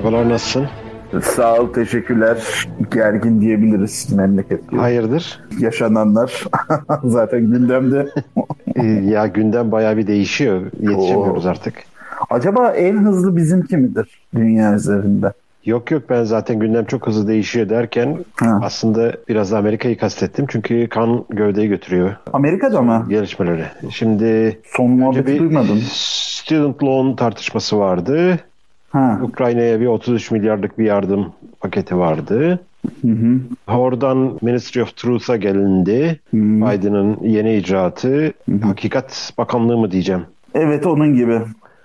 Merhabalar nasılsın? Sağ ol, teşekkürler. Gergin diyebiliriz memleket. Hayırdır? Yaşananlar zaten gündemde. Ya gündem bayağı bir değişiyor. Yetişemiyoruz Oo. artık. Acaba en hızlı bizimki midir dünya üzerinde? Yok yok ben zaten gündem çok hızlı değişiyor derken Ha. aslında biraz da Amerika'yı kastettim. Çünkü kan gövdeyi götürüyor Amerika'da mı? gelişmeleri. Şimdi Son muhabbeti bir duymadım. student loan tartışması vardı. Ha. Ukrayna'ya bir 33 milyarlık bir yardım paketi vardı. Hı hı. Oradan Ministry of Truth'a gelindi. Hı. Biden'ın yeni icraatı. Hakikat Bakanlığı mı diyeceğim? Evet onun gibi.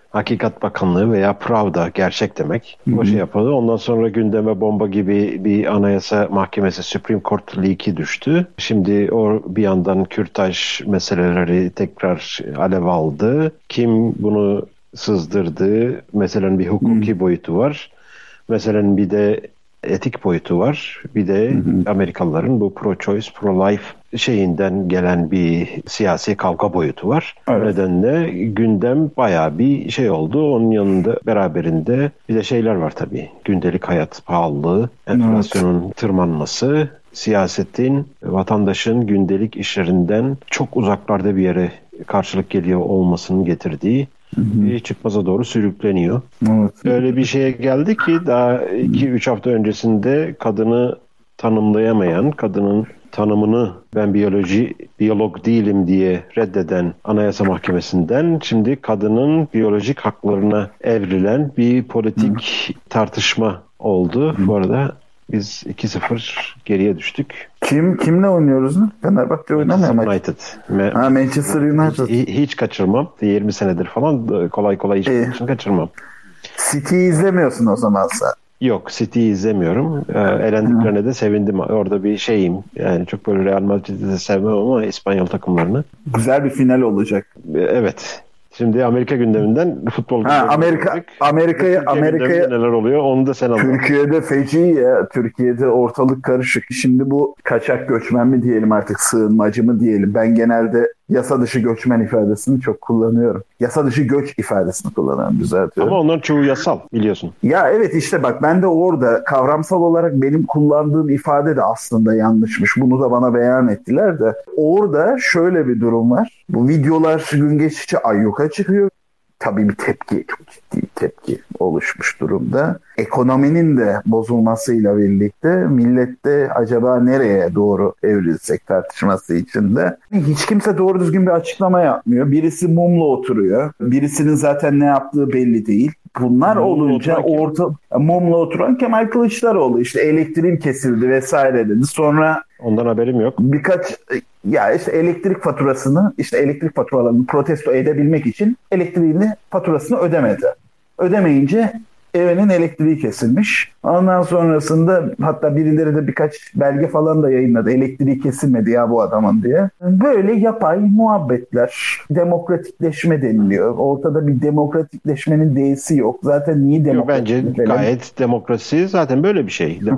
Hakikat Bakanlığı veya Pravda gerçek demek. O şey yapıldı. Ondan sonra gündeme bomba gibi bir anayasa mahkemesi Supreme Court leak'i düştü. Şimdi o bir yandan kürtaj meseleleri tekrar alev aldı. Kim bunu sızdırdı? Meselenin bir hukuki boyutu var. Meselenin bir de etik boyutu var. Bir de Amerikalıların bu pro-choice, pro-life şeyinden gelen bir siyasi kavga boyutu var. Evet. O nedenle gündem bayağı bir şey oldu. Onun yanında beraberinde bir de şeyler var tabii. Gündelik hayat pahalılığı, enflasyonun tırmanması, siyasetin vatandaşın gündelik işlerinden çok uzaklarda bir yere karşılık geliyor olmasının getirdiği bir çıkmaza doğru sürükleniyor. Evet. Öyle bir şeye geldi ki daha 2-3 hafta öncesinde kadını tanımlayamayan, kadının tanımını ben biyoloji biyolog değilim diye reddeden Anayasa Mahkemesi'nden şimdi kadının biyolojik haklarına evrilen bir politik tartışma oldu. Bu arada biz 2-0 geriye düştük. Kim kimle oynuyoruz? Fenerbahçe oynamıyor mu? United. Ha Manchester United. Hi- hiç kaçırmam. 20 senedir falan kolay kolay hiç maçını kaçırmam. City'yi izlemiyorsun o zaman sen. Yok City'yi izlemiyorum. Ee, elendiklerine de sevindim. Orada bir şeyim. Yani çok böyle Real Madrid'i de sevmem ama İspanyol takımlarını. Güzel bir final olacak. Ee, Evet. Şimdi Amerika gündeminden futbol Ha Amerika. Amerika'ya Amerika'ya neler oluyor onu da sen anlat. Türkiye'de feci ya. Türkiye'de ortalık karışık. Şimdi bu kaçak göçmen mi diyelim artık sığınmacı mı diyelim. Ben genelde yasa dışı göçmen ifadesini çok kullanıyorum. Yasa dışı göç ifadesini kullanıyorum düzeltiyorum. Ama onların çoğu yasal biliyorsun. Ya evet işte bak ben de orada kavramsal olarak benim kullandığım ifade de aslında yanlışmış. Bunu da bana beyan ettiler de. Orada şöyle bir durum var. Bu videolar gün geçtikçe ayyuka çıkıyor. Tabii bir tepki, çok ciddi bir tepki oluşmuş durumda. Ekonominin de bozulmasıyla birlikte millette acaba nereye doğru evrilsek tartışması içinde. Hiç kimse doğru düzgün bir açıklama yapmıyor. Birisi mumla oturuyor. Birisinin zaten ne yaptığı belli değil. Bunlar Mumla olunca orta mumla oturan Kemal Kılıçdaroğlu işte elektriğim kesildi vesaire dedi. Sonra Ondan haberim yok. birkaç ya işte elektrik faturasını işte elektrik faturalarını protesto edebilmek için elektriğini faturasını ödemedi. Ödemeyince evinin elektriği kesilmiş. Ondan sonrasında hatta birileri de birkaç belge falan da yayınladı. Elektriği kesilmedi ya bu adamın diye. Böyle yapay muhabbetler, demokratikleşme deniliyor. Ortada bir demokratikleşmenin değisi yok. Zaten niye Yok, demokratik? bence gayet demokrasi zaten böyle bir şey.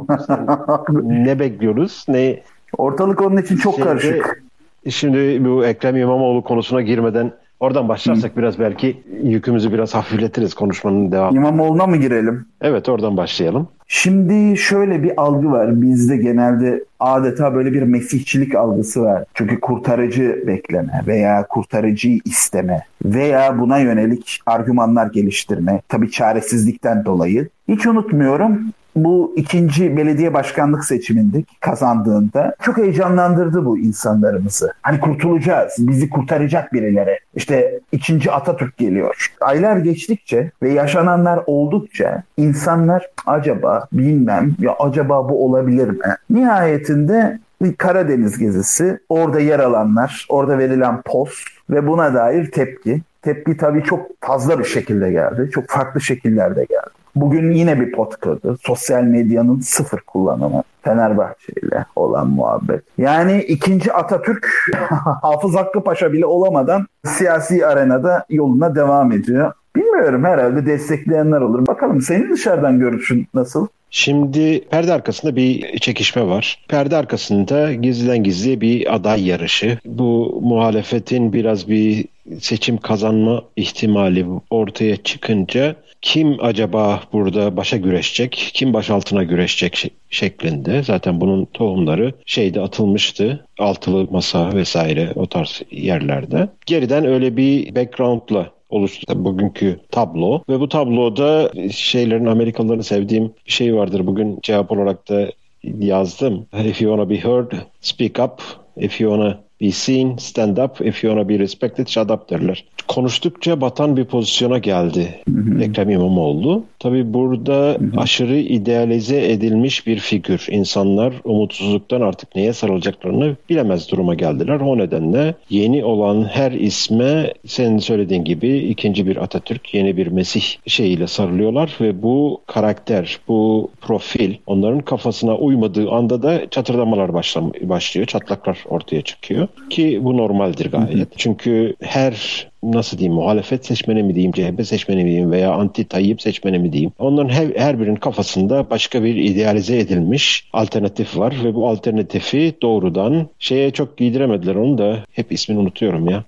Ne bekliyoruz ne Ortalık onun için çok Şeyde- karışık. Şimdi bu Ekrem İmamoğlu konusuna girmeden oradan başlarsak biraz belki yükümüzü biraz hafifletiriz konuşmanın devamı. İmamoğlu'na mı girelim? Evet oradan başlayalım. Şimdi şöyle bir algı var. Bizde genelde adeta böyle bir mesihçilik algısı var. Çünkü kurtarıcı bekleme veya kurtarıcıyı isteme veya buna yönelik argümanlar geliştirme. Tabii çaresizlikten dolayı. Hiç unutmuyorum bu ikinci belediye başkanlık seçiminde kazandığında çok heyecanlandırdı bu insanlarımızı. Hani kurtulacağız, bizi kurtaracak birileri. İşte ikinci Atatürk geliyor. Aylar geçtikçe ve yaşananlar oldukça insanlar acaba bilmem ya acaba bu olabilir mi? Nihayetinde bir Karadeniz gezisi, orada yer alanlar, orada verilen post ve buna dair tepki. Tepki tabii çok fazla bir şekilde geldi. Çok farklı şekillerde geldi. Bugün yine bir pot kırdı. Sosyal medyanın sıfır kullanımı. Fenerbahçe ile olan muhabbet. Yani ikinci Atatürk Hafız Hakkı Paşa bile olamadan siyasi arenada yoluna devam ediyor. Bilmiyorum herhalde destekleyenler olur. Bakalım senin dışarıdan görüşün nasıl? Şimdi perde arkasında bir çekişme var. Perde arkasında gizliden gizliye bir aday yarışı. Bu muhalefetin biraz bir seçim kazanma ihtimali ortaya çıkınca kim acaba burada başa güreşecek, kim baş altına güreşecek şeklinde. Zaten bunun tohumları şeyde atılmıştı. Altılı masa vesaire o tarz yerlerde. Geriden öyle bir background'la oluştu bugünkü tablo ve bu tabloda şeylerin Amerikalıların sevdiğim bir şey vardır. Bugün cevap olarak da yazdım. If you wanna be heard, speak up. If you wanna be seen, stand up. If you wanna be respected, shut up derler. Konuştukça batan bir pozisyona geldi hı hı. Ekrem İmamoğlu. Tabi burada hı hı. aşırı idealize edilmiş bir figür. İnsanlar umutsuzluktan artık neye sarılacaklarını bilemez duruma geldiler. O nedenle yeni olan her isme senin söylediğin gibi ikinci bir Atatürk, yeni bir Mesih şeyiyle sarılıyorlar ve bu karakter, bu profil onların kafasına uymadığı anda da çatırdamalar başlıyor, çatlaklar ortaya çıkıyor ki bu normaldir gayet. Çünkü her nasıl diyeyim muhalefet seçmeni mi diyeyim, CHP seçmeni mi diyeyim veya anti Tayyip seçmeni mi diyeyim. Onların her, her birinin kafasında başka bir idealize edilmiş alternatif var ve bu alternatifi doğrudan şeye çok giydiremediler onu da hep ismini unutuyorum ya.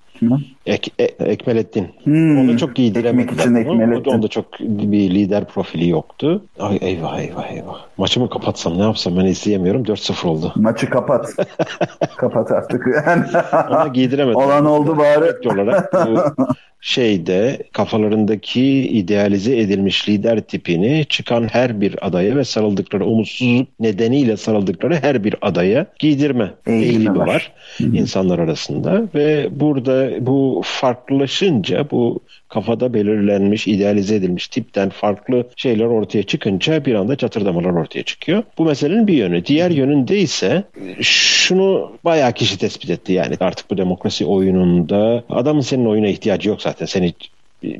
Ek, e, Ekmelettin. Hmm. Onu çok giydiremediler. Ekmek Onda çok bir lider profili yoktu. Ay eyvah eyvah eyvah. Maçımı kapatsam ne yapsam ben izleyemiyorum. 4-0 oldu. Maçı kapat. kapat artık. Yani. Ona giydiremedim. Olan oldu bari. olarak bu şeyde kafalarındaki idealize edilmiş lider tipini çıkan her bir adaya ve sarıldıkları umutsuzluk nedeniyle sarıldıkları her bir adaya giydirme eğilimi var, var insanlar arasında ve burada bu farklılaşınca bu kafada belirlenmiş, idealize edilmiş tipten farklı şeyler ortaya çıkınca bir anda çatırdamalar ortaya çıkıyor. Bu meselenin bir yönü. Diğer yönünde ise şunu bayağı kişi tespit etti yani artık bu demokrasi oyununda adamın senin oyuna ihtiyacı yok zaten. Seni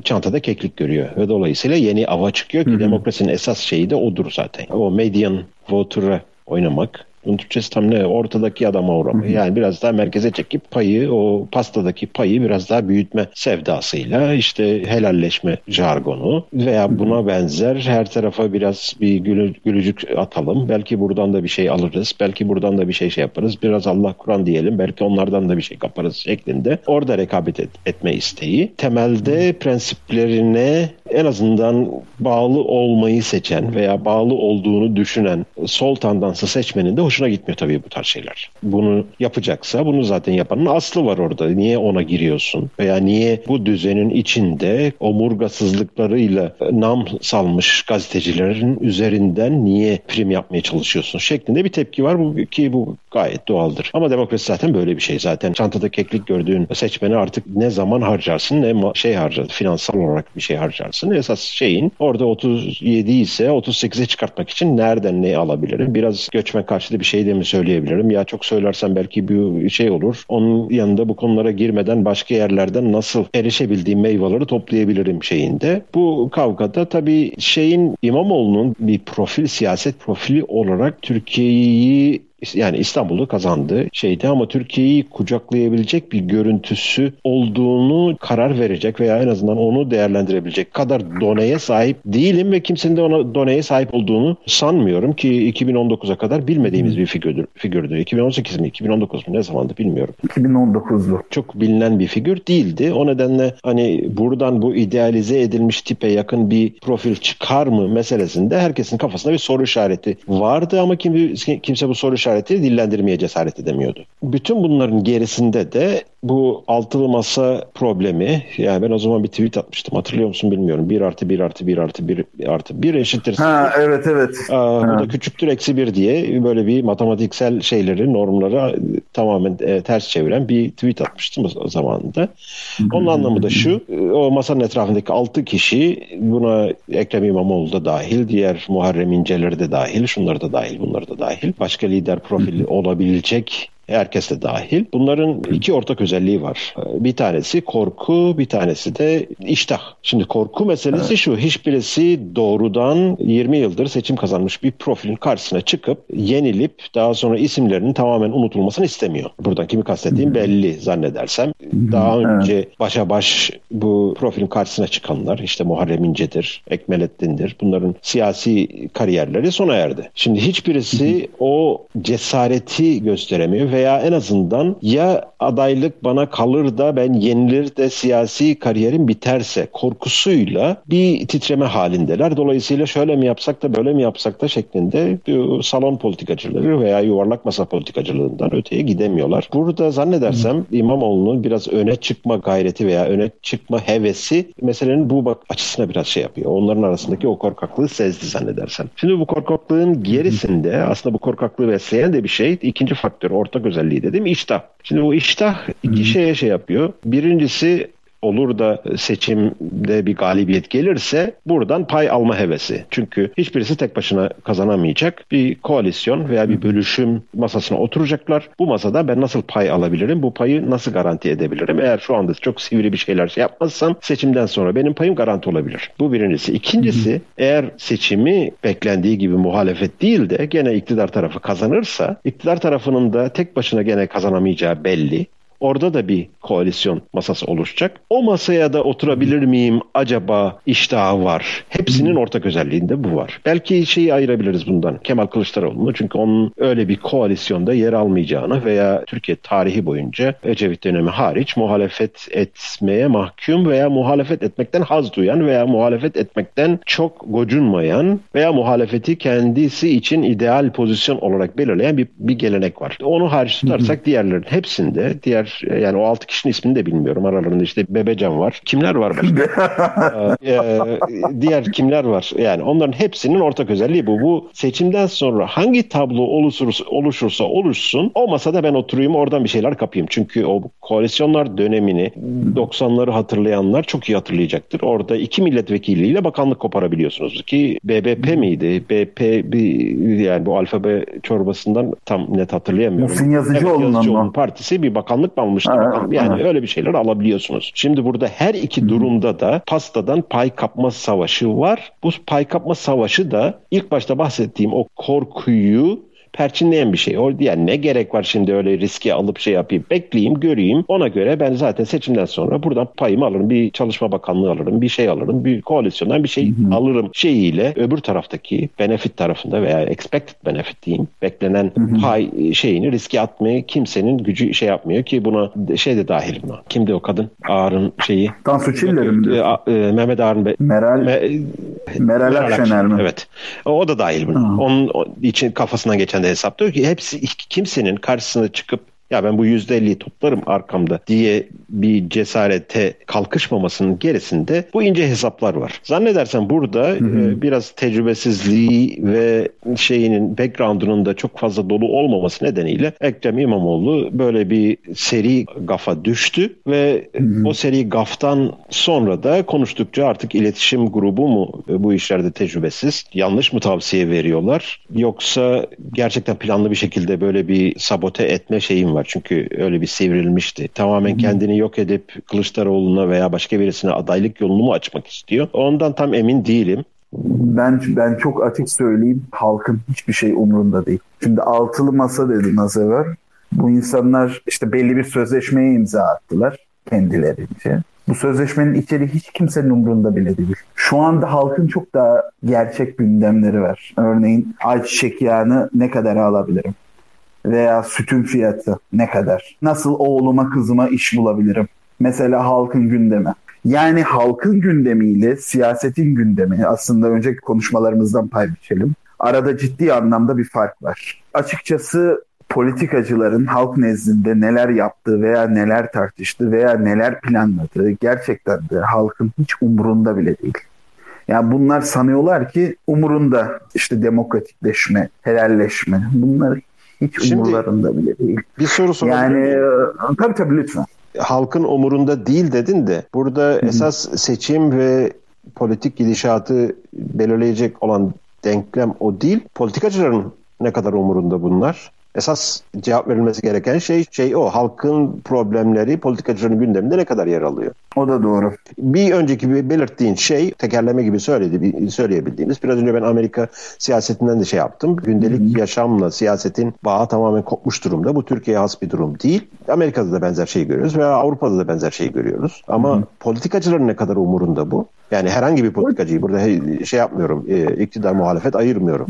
çantada keklik görüyor ve dolayısıyla yeni ava çıkıyor ki Hı-hı. demokrasinin esas şeyi de odur zaten. O median voter'a oynamak bunun Türkçesi tam ne? Ortadaki adama uğrama. Yani biraz daha merkeze çekip payı, o pastadaki payı biraz daha büyütme sevdasıyla işte helalleşme jargonu veya buna benzer her tarafa biraz bir gülü, gülücük atalım. Belki buradan da bir şey alırız. Belki buradan da bir şey şey yaparız. Biraz Allah Kur'an diyelim. Belki onlardan da bir şey kaparız şeklinde. Orada rekabet et, etme isteği. Temelde prensiplerine en azından bağlı olmayı seçen veya bağlı olduğunu düşünen sol tandansı seçmenin de hoşuna gitmiyor tabii bu tarz şeyler. Bunu yapacaksa bunu zaten yapanın aslı var orada. Niye ona giriyorsun? Veya niye bu düzenin içinde omurgasızlıklarıyla nam salmış gazetecilerin üzerinden niye prim yapmaya çalışıyorsun? Şeklinde bir tepki var bu, ki bu gayet doğaldır. Ama demokrasi zaten böyle bir şey. Zaten çantada keklik gördüğün seçmeni artık ne zaman harcarsın ne şey harcarsın. Finansal olarak bir şey harcarsın. Esas şeyin orada 37 ise 38'e çıkartmak için nereden ne alabilirim? Biraz göçmen karşıtı bir şey de mi söyleyebilirim? Ya çok söylersem belki bir şey olur. Onun yanında bu konulara girmeden başka yerlerden nasıl erişebildiğim meyveleri toplayabilirim şeyinde. Bu kavgada tabii şeyin İmamoğlu'nun bir profil, siyaset profili olarak Türkiye'yi yani İstanbul'u kazandı şeydi ama Türkiye'yi kucaklayabilecek bir görüntüsü olduğunu karar verecek veya en azından onu değerlendirebilecek kadar doneye sahip değilim ve kimsenin de ona doneye sahip olduğunu sanmıyorum ki 2019'a kadar bilmediğimiz bir figürdür. figürdü. 2018 mi 2019 mu ne zamandı bilmiyorum. 2019'du. Çok bilinen bir figür değildi. O nedenle hani buradan bu idealize edilmiş tipe yakın bir profil çıkar mı meselesinde herkesin kafasında bir soru işareti vardı ama kimse, kimse bu soru işareti işareti dillendirmeye cesaret edemiyordu. Bütün bunların gerisinde de bu altılı masa problemi yani ben o zaman bir tweet atmıştım hatırlıyor musun bilmiyorum. 1 artı 1 artı 1 artı 1 artı 1 eşittir. Ha evet evet. Aa, ha. Bu da küçüktür eksi 1 diye böyle bir matematiksel şeyleri normlara tamamen e, ters çeviren bir tweet atmıştım o zamanında. Onun anlamı da şu o masanın etrafındaki 6 kişi buna Ekrem İmamoğlu da dahil diğer Muharrem İnceleri de dahil şunları da dahil bunları da dahil başka lider profili olabilecek herkes de dahil. Bunların iki ortak özelliği var. Bir tanesi korku, bir tanesi de iştah. Şimdi korku meselesi evet. şu, hiçbirisi doğrudan 20 yıldır seçim kazanmış bir profilin karşısına çıkıp yenilip daha sonra isimlerinin tamamen unutulmasını istemiyor. Buradan kimi kastettiğim belli zannedersem. Daha önce başa baş bu profilin karşısına çıkanlar işte Muharrem İnce'dir, Ekmelettin'dir. Bunların siyasi kariyerleri sona erdi. Şimdi hiçbirisi o cesareti gösteremiyor ve veya en azından ya adaylık bana kalır da ben yenilir de siyasi kariyerim biterse korkusuyla bir titreme halindeler. Dolayısıyla şöyle mi yapsak da böyle mi yapsak da şeklinde salon politikacıları veya yuvarlak masa politikacılığından öteye gidemiyorlar. Burada zannedersem İmamoğlu'nun biraz öne çıkma gayreti veya öne çıkma hevesi meselenin bu bak açısına biraz şey yapıyor. Onların arasındaki o korkaklığı sezdi zannedersem. Şimdi bu korkaklığın gerisinde aslında bu korkaklığı besleyen de bir şey. ikinci faktör ortak özelliği dedim iştah. Şimdi bu iştah iki şeye şey yapıyor. Birincisi olur da seçimde bir galibiyet gelirse buradan pay alma hevesi. Çünkü hiçbirisi tek başına kazanamayacak. Bir koalisyon veya bir bölüşüm masasına oturacaklar. Bu masada ben nasıl pay alabilirim? Bu payı nasıl garanti edebilirim? Eğer şu anda çok sivri bir şeyler şey yapmazsam seçimden sonra benim payım garanti olabilir. Bu birincisi. İkincisi eğer seçimi beklendiği gibi muhalefet değil de gene iktidar tarafı kazanırsa iktidar tarafının da tek başına gene kazanamayacağı belli. Orada da bir koalisyon masası oluşacak. O masaya da oturabilir miyim acaba iştahı var. Hepsinin ortak özelliğinde bu var. Belki şeyi ayırabiliriz bundan. Kemal Kılıçdaroğlu'nu çünkü onun öyle bir koalisyonda yer almayacağını veya Türkiye tarihi boyunca Ecevit dönemi hariç muhalefet etmeye mahkum veya muhalefet etmekten haz duyan veya muhalefet etmekten çok gocunmayan veya muhalefeti kendisi için ideal pozisyon olarak belirleyen bir, bir gelenek var. Onu hariç tutarsak diğerlerin hepsinde diğer yani o altı kişinin ismini de bilmiyorum. Aralarında işte Bebecan var. Kimler var başka? ee, diğer kimler var? Yani onların hepsinin ortak özelliği bu. Bu seçimden sonra hangi tablo oluşursa, oluşursa oluşsun o masada ben oturayım oradan bir şeyler kapayım. Çünkü o koalisyonlar dönemini 90'ları hatırlayanlar çok iyi hatırlayacaktır. Orada iki milletvekiliyle bakanlık koparabiliyorsunuz ki BBP miydi? BP bir yani bu alfabe çorbasından tam net hatırlayamıyorum. Muhsin Yazıcıoğlu'nun evet, partisi bir bakanlık almıştı. Ha, yani ha. öyle bir şeyler alabiliyorsunuz. Şimdi burada her iki durumda da pastadan pay kapma savaşı var. Bu pay kapma savaşı da ilk başta bahsettiğim o korkuyu perçinleyen bir şey. O yani ne gerek var şimdi öyle riski alıp şey yapayım. Bekleyeyim, göreyim. Ona göre ben zaten seçimden sonra buradan payımı alırım. Bir çalışma bakanlığı alırım, bir şey alırım. Bir koalisyondan bir şey Hı-hı. alırım şeyiyle öbür taraftaki benefit tarafında veya expected benefit diyeyim. Beklenen Hı-hı. pay şeyini riske atmaya kimsenin gücü şey yapmıyor ki buna şey de dahil buna. Kimdi o kadın? Ağar'ın şeyi. Tansu Çiller mi e, e, Mehmet Ağar'ın be, Meral Me, Meral Akşener mi? Evet. O da dahil buna. Hı. Onun için kafasından geçen kendi hesaplıyor ki hepsi kimsenin karşısına çıkıp ya ben bu %50'yi toplarım arkamda diye bir cesarete kalkışmamasının gerisinde bu ince hesaplar var. Zannedersem burada hı hı. E, biraz tecrübesizliği ve şeyinin background'unun da çok fazla dolu olmaması nedeniyle Ekrem İmamoğlu böyle bir seri gafa düştü ve hı hı. o seri gaftan sonra da konuştukça artık iletişim grubu mu bu işlerde tecrübesiz? Yanlış mı tavsiye veriyorlar? Yoksa gerçekten planlı bir şekilde böyle bir sabote etme şeyim var var. Çünkü öyle bir sivrilmişti. Tamamen kendini yok edip Kılıçdaroğlu'na veya başka birisine adaylık yolunu mu açmak istiyor? Ondan tam emin değilim. Ben ben çok açık söyleyeyim. Halkın hiçbir şey umurunda değil. Şimdi altılı masa dedi az evvel. Bu insanlar işte belli bir sözleşmeye imza attılar kendilerince. Bu sözleşmenin içeriği hiç kimsenin umurunda bile değil. Şu anda halkın çok daha gerçek gündemleri var. Örneğin ayçiçek yağını ne kadar alabilirim? Veya sütün fiyatı ne kadar? Nasıl oğluma kızıma iş bulabilirim? Mesela halkın gündemi. Yani halkın gündemiyle siyasetin gündemi aslında önceki konuşmalarımızdan pay biçelim. Arada ciddi anlamda bir fark var. Açıkçası politikacıların halk nezdinde neler yaptığı veya neler tartıştığı veya neler planladığı gerçekten de halkın hiç umurunda bile değil. Yani bunlar sanıyorlar ki umurunda işte demokratikleşme, helalleşme. Bunlar hiç Şimdi, umurlarında bile değil. Bir soru sorabilir Yani miyim? tabii tabii lütfen. Halkın umurunda değil dedin de burada Hı-hı. esas seçim ve politik gidişatı belirleyecek olan denklem o değil. Politikacıların ne kadar umurunda bunlar? Esas cevap verilmesi gereken şey şey o. Halkın problemleri politikacıların gündeminde ne kadar yer alıyor? O da doğru. Bir önceki belirttiğin şey tekerleme gibi söyledi, söyleyebildiğimiz. Biraz önce ben Amerika siyasetinden de şey yaptım. Gündelik Hı-hı. yaşamla siyasetin bağı tamamen kopmuş durumda. Bu Türkiye'ye has bir durum değil. Amerika'da da benzer şey görüyoruz veya Avrupa'da da benzer şey görüyoruz. Ama Hı-hı. politikacıların ne kadar umurunda bu? Yani herhangi bir politikacıyı burada şey yapmıyorum, e, iktidar muhalefet ayırmıyorum.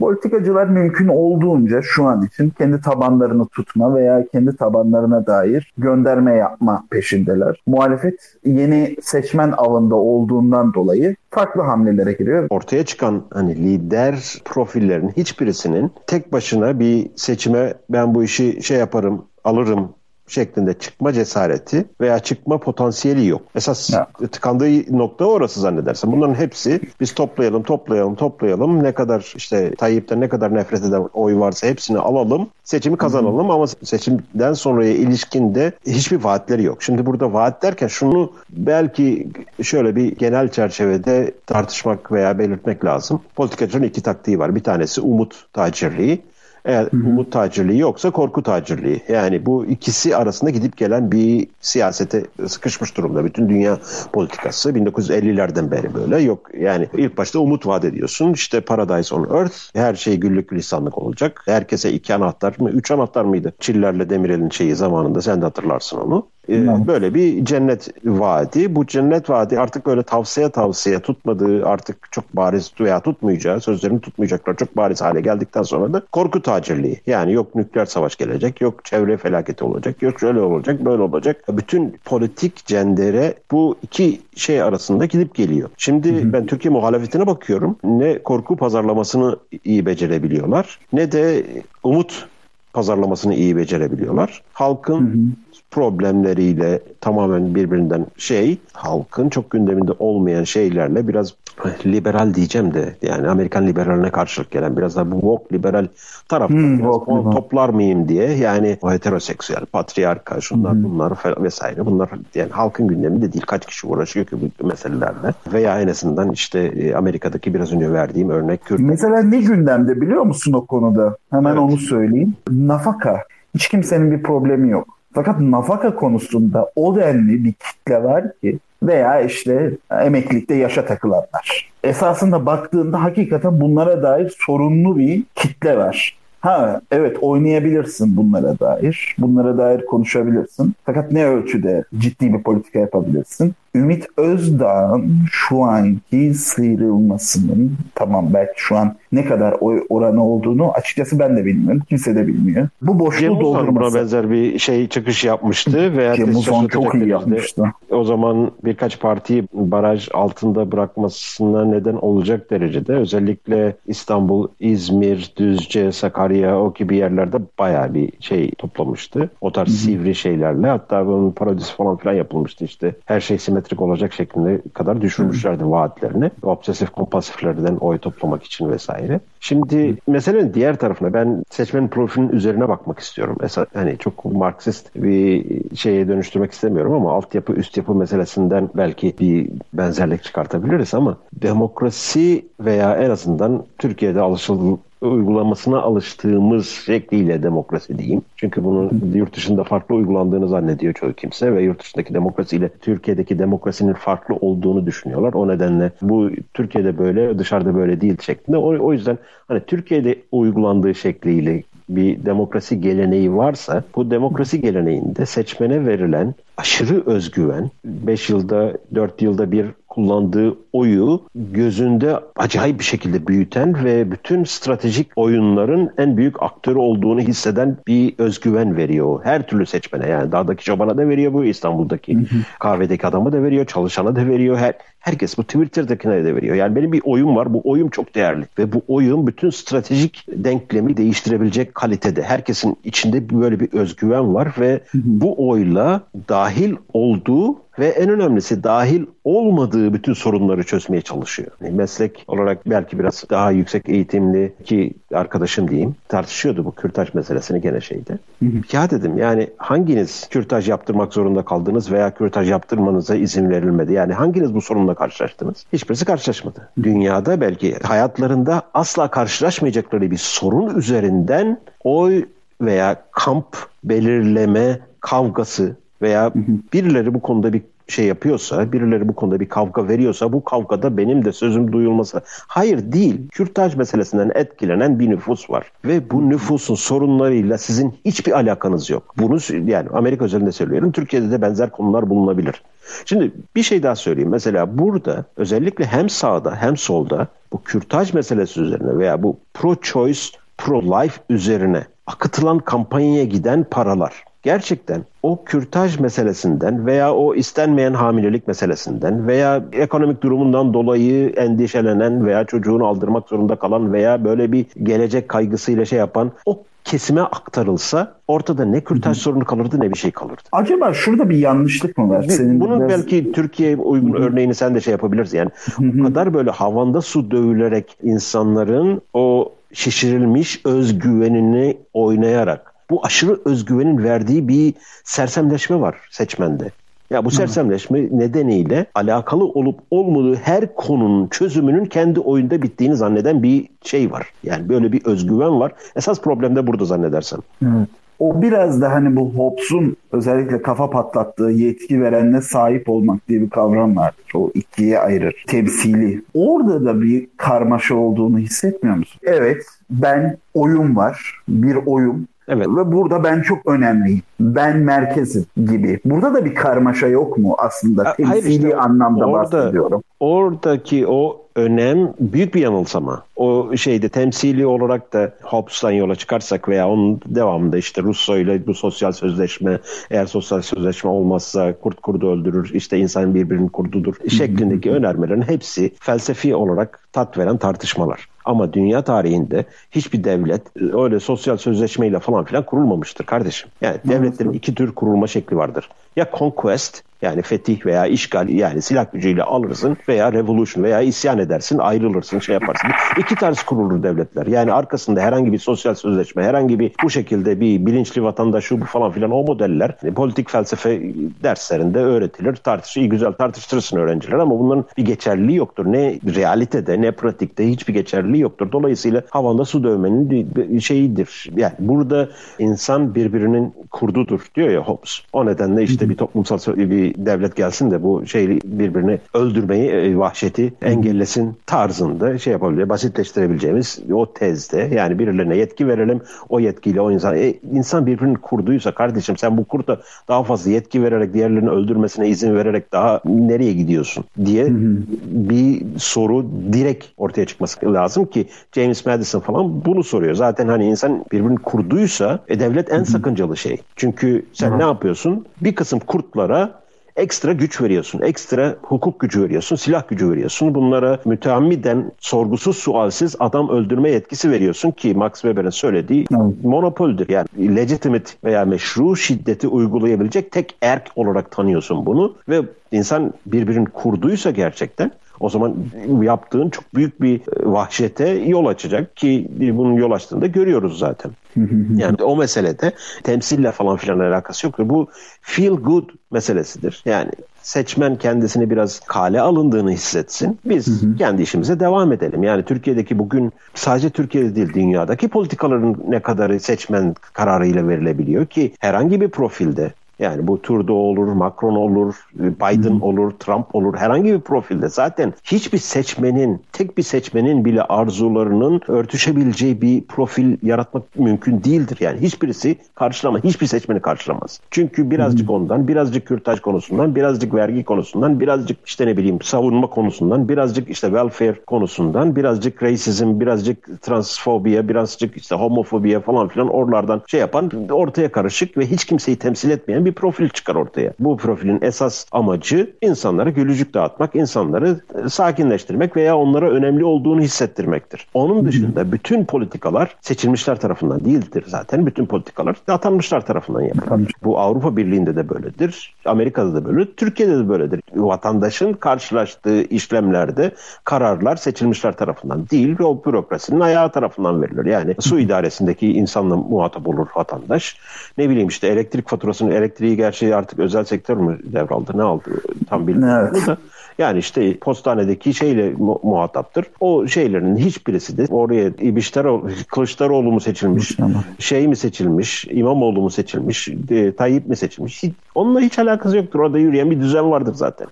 Politikacılar mümkün olduğunca şu an için kendi tabanlarını tutma veya kendi tabanlarına dair gönderme yapma peşindeler. Muhalefet yeni seçmen avında olduğundan dolayı farklı hamlelere giriyor. Ortaya çıkan hani lider profillerin hiçbirisinin tek başına bir seçime ben bu işi şey yaparım alırım şeklinde çıkma cesareti veya çıkma potansiyeli yok. Esas ya. tıkandığı nokta orası zannedersen. Bunların hepsi biz toplayalım, toplayalım, toplayalım. Ne kadar işte Tayyip'ten ne kadar nefret eden oy varsa hepsini alalım. Seçimi kazanalım Hı-hı. ama seçimden sonraya ilişkin de hiçbir vaatleri yok. Şimdi burada vaat derken şunu belki şöyle bir genel çerçevede tartışmak veya belirtmek lazım. Politikacının iki taktiği var. Bir tanesi umut tacirliği. Eğer Hı-hı. umut tacirliği yoksa korku tacirliği. Yani bu ikisi arasında gidip gelen bir siyasete sıkışmış durumda. Bütün dünya politikası 1950'lerden beri böyle. Yok yani ilk başta umut vaat ediyorsun. İşte Paradise on Earth. Her şey güllük lisanlık olacak. Herkese iki anahtar mı? Üç anahtar mıydı? Çillerle Demirel'in şeyi zamanında sen de hatırlarsın onu. Ee, böyle bir cennet vaadi. Bu cennet vaadi artık böyle tavsiye tavsiye tutmadığı artık çok bariz veya tutmayacağı sözlerini tutmayacaklar çok bariz hale geldikten sonra da korku tacirliği. Yani yok nükleer savaş gelecek, yok çevre felaketi olacak, yok şöyle olacak, böyle olacak. Bütün politik cendere bu iki şey arasında gidip geliyor. Şimdi hı hı. ben Türkiye muhalefetine bakıyorum. Ne korku pazarlamasını iyi becerebiliyorlar ne de umut pazarlamasını iyi becerebiliyorlar. Halkın hı hı problemleriyle tamamen birbirinden şey halkın çok gündeminde olmayan şeylerle biraz liberal diyeceğim de yani Amerikan liberaline karşılık gelen biraz da bu woke liberal tarafta hmm, woke, toplar mıyım diye yani o heteroseksüel patriarka şunlar hmm. bunlar vesaire bunlar yani halkın gündeminde değil kaç kişi uğraşıyor ki bu meselelerle veya en azından işte e, Amerika'daki biraz önce verdiğim örnek Kürt. Mesela ne gündemde biliyor musun o konuda? Hemen evet. onu söyleyeyim. Nafaka. Hiç kimsenin bir problemi yok. Fakat nafaka konusunda o denli bir kitle var ki veya işte emeklilikte yaşa takılanlar. Esasında baktığında hakikaten bunlara dair sorunlu bir kitle var. Ha evet oynayabilirsin bunlara dair. Bunlara dair konuşabilirsin. Fakat ne ölçüde ciddi bir politika yapabilirsin? Ümit Özdağ'ın şu anki sıyrılmasının tamam belki şu an ne kadar oy oranı olduğunu açıkçası ben de bilmiyorum. Kimse de bilmiyor. Bu boşluğu Cem doldurması. buna benzer bir şey çıkış yapmıştı. veya Cem Uzan çok iyi yapmıştı. O zaman birkaç partiyi baraj altında bırakmasına neden olacak derecede özellikle İstanbul, İzmir, Düzce, Sakarya o gibi yerlerde bayağı bir şey toplamıştı. O tarz Hı-hı. sivri şeylerle hatta bunun parodisi falan filan yapılmıştı işte. Her şey simetrik simetrik olacak şeklinde kadar düşürmüşlerdi vaatlerini. Obsesif kompulsiflerden oy toplamak için vesaire. Şimdi meselenin diğer tarafına ben seçmenin profilinin üzerine bakmak istiyorum. Mesela hani çok Marksist bir şeye dönüştürmek istemiyorum ama altyapı üst yapı meselesinden belki bir benzerlik çıkartabiliriz ama demokrasi veya en azından Türkiye'de alışıl uygulamasına alıştığımız şekliyle demokrasi diyeyim. Çünkü bunun yurt dışında farklı uygulandığını zannediyor çoğu kimse ve yurt dışındaki demokrasiyle Türkiye'deki demokrasinin farklı olduğunu düşünüyorlar. O nedenle bu Türkiye'de böyle dışarıda böyle değil şeklinde. O, o yüzden hani Türkiye'de uygulandığı şekliyle bir demokrasi geleneği varsa bu demokrasi geleneğinde seçmene verilen aşırı özgüven 5 yılda 4 yılda bir kullandığı oyu gözünde acayip bir şekilde büyüten ve bütün stratejik oyunların en büyük aktörü olduğunu hisseden bir özgüven veriyor. Her türlü seçmene yani dağdaki çobana da veriyor bu İstanbul'daki kahvedeki adama da veriyor, çalışana da veriyor. Her Herkes bu Twitter'dakine de veriyor. Yani benim bir oyum var. Bu oyum çok değerli. Ve bu oyun bütün stratejik denklemi değiştirebilecek kalitede. Herkesin içinde böyle bir özgüven var ve bu oyla dahil olduğu ve en önemlisi dahil olmadığı bütün sorunları çözmeye çalışıyor. Yani meslek olarak belki biraz daha yüksek eğitimli ki arkadaşım diyeyim tartışıyordu bu kürtaj meselesini gene şeyde. Hı hı. Ya dedim yani hanginiz kürtaj yaptırmak zorunda kaldınız veya kürtaj yaptırmanıza izin verilmedi? Yani hanginiz bu sorunla karşılaştınız? Hiçbirisi karşılaşmadı. Dünyada belki hayatlarında asla karşılaşmayacakları bir sorun üzerinden oy veya kamp belirleme kavgası veya birileri bu konuda bir şey yapıyorsa, birileri bu konuda bir kavga veriyorsa bu kavgada benim de sözüm duyulması. Hayır değil. Kürtaj meselesinden etkilenen bir nüfus var. Ve bu nüfusun sorunlarıyla sizin hiçbir alakanız yok. Bunu yani Amerika özelinde söylüyorum. Türkiye'de de benzer konular bulunabilir. Şimdi bir şey daha söyleyeyim. Mesela burada özellikle hem sağda hem solda bu kürtaj meselesi üzerine veya bu pro-choice, pro-life üzerine akıtılan kampanyaya giden paralar gerçekten o kürtaj meselesinden veya o istenmeyen hamilelik meselesinden veya ekonomik durumundan dolayı endişelenen veya çocuğunu aldırmak zorunda kalan veya böyle bir gelecek kaygısıyla şey yapan o kesime aktarılsa ortada ne kürtaj sorunu kalırdı ne bir şey kalırdı. Acaba şurada bir yanlışlık mı var? Senin Bunun biraz... belki Türkiye uygun Hı-hı. örneğini sen de şey yapabilirsin. Yani Hı-hı. o kadar böyle havanda su dövülerek insanların o şişirilmiş özgüvenini oynayarak bu aşırı özgüvenin verdiği bir sersemleşme var seçmende. Ya bu sersemleşme nedeniyle alakalı olup olmadığı her konunun çözümünün kendi oyunda bittiğini zanneden bir şey var. Yani böyle bir özgüven var. Esas problem de burada zannedersem. Evet. O biraz da hani bu Hobbes'un özellikle kafa patlattığı yetki verenle sahip olmak diye bir kavram var. O ikiye ayırır. Temsili. Orada da bir karmaşa olduğunu hissetmiyor musun? Evet ben oyun var. Bir oyun Evet. Ve burada ben çok önemliyim. Ben merkezim gibi. Burada da bir karmaşa yok mu aslında? Temsili işte, anlamda orada, bahsediyorum. Oradaki o önem büyük bir yanılsama. O şeyde temsili olarak da Hobbes'tan yola çıkarsak veya onun devamında işte Russo ile bu sosyal sözleşme eğer sosyal sözleşme olmazsa kurt kurdu öldürür işte insan birbirini kurdudur şeklindeki önermelerin hepsi felsefi olarak tat veren tartışmalar. Ama dünya tarihinde hiçbir devlet öyle sosyal sözleşmeyle falan filan kurulmamıştır kardeşim. Yani devletlerin iki tür kurulma şekli vardır. Ya conquest yani fetih veya işgal yani silah gücüyle alırsın veya revolution veya isyan edersin ayrılırsın şey yaparsın. İki tarz kurulur devletler. Yani arkasında herhangi bir sosyal sözleşme herhangi bir bu şekilde bir bilinçli vatandaş bu falan filan o modeller e, politik felsefe derslerinde öğretilir. Tartış, iyi güzel tartıştırırsın öğrenciler ama bunların bir geçerliliği yoktur. Ne realitede ne pratikte hiçbir geçerliliği yoktur. Dolayısıyla havanda su dövmenin şeyidir. Yani burada insan birbirinin kurdudur diyor ya Hobbes. O nedenle işte bir toplumsal bir devlet gelsin de bu şeyi birbirini öldürmeyi, e, vahşeti engellesin tarzında şey yapabilir, basitleştirebileceğimiz o tezde yani birilerine yetki verelim. O yetkiyle o insan e, insan birbirini kurduysa kardeşim sen bu kurda daha fazla yetki vererek diğerlerini öldürmesine izin vererek daha nereye gidiyorsun diye bir soru direkt ortaya çıkması lazım ki James Madison falan bunu soruyor. Zaten hani insan birbirini kurduysa e, devlet en sakıncalı şey. Çünkü sen ne yapıyorsun? Bir kısım kurtlara ekstra güç veriyorsun. Ekstra hukuk gücü veriyorsun, silah gücü veriyorsun. Bunlara müteammiden sorgusuz sualsiz adam öldürme yetkisi veriyorsun ki Max Weber'in söylediği evet. monopoldür. Yani legitimate veya meşru şiddeti uygulayabilecek tek erk olarak tanıyorsun bunu ve insan birbirini kurduysa gerçekten o zaman yaptığın çok büyük bir vahşete yol açacak ki bunun yol açtığını da görüyoruz zaten. yani o meselede temsille falan filan alakası yoktur. Bu feel good meselesidir. Yani seçmen kendisini biraz kale alındığını hissetsin. Biz kendi işimize devam edelim. Yani Türkiye'deki bugün sadece Türkiye'de değil dünyadaki politikaların ne kadarı seçmen kararıyla verilebiliyor ki herhangi bir profilde yani bu Trudeau olur, Macron olur, Biden hmm. olur, Trump olur. Herhangi bir profilde zaten hiçbir seçmenin, tek bir seçmenin bile arzularının örtüşebileceği bir profil yaratmak mümkün değildir. Yani hiçbirisi karşılamaz. Hiçbir seçmeni karşılamaz. Çünkü birazcık ondan, birazcık kürtaj konusundan, birazcık vergi konusundan, birazcık işte ne bileyim savunma konusundan, birazcık işte welfare konusundan, birazcık racism, birazcık transfobiya, birazcık işte homofobiya falan filan oralardan şey yapan ortaya karışık ve hiç kimseyi temsil etmeyen bir bir profil çıkar ortaya. Bu profilin esas amacı insanlara gülücük dağıtmak, insanları e, sakinleştirmek veya onlara önemli olduğunu hissettirmektir. Onun dışında bütün politikalar seçilmişler tarafından değildir zaten. Bütün politikalar atanmışlar tarafından yapılır. Bu Avrupa Birliği'nde de böyledir. Amerika'da da böyle, Türkiye'de de böyledir. Vatandaşın karşılaştığı işlemlerde kararlar seçilmişler tarafından değil ve o bürokrasinin ayağı tarafından verilir. Yani su idaresindeki insanla muhatap olur vatandaş. Ne bileyim işte elektrik faturasını elektrik elektriği gerçi artık özel sektör mü devraldı ne aldı tam bilmiyorum evet. da. Yani işte postanedeki şeyle mu- muhataptır. O şeylerin hiçbirisi de oraya İbiştaroğlu, Kılıçdaroğlu mu seçilmiş, şey mi seçilmiş, İmamoğlu mu seçilmiş, e, Tayyip mi seçilmiş? Hiç, onunla hiç alakası yoktur. Orada yürüyen bir düzen vardır zaten.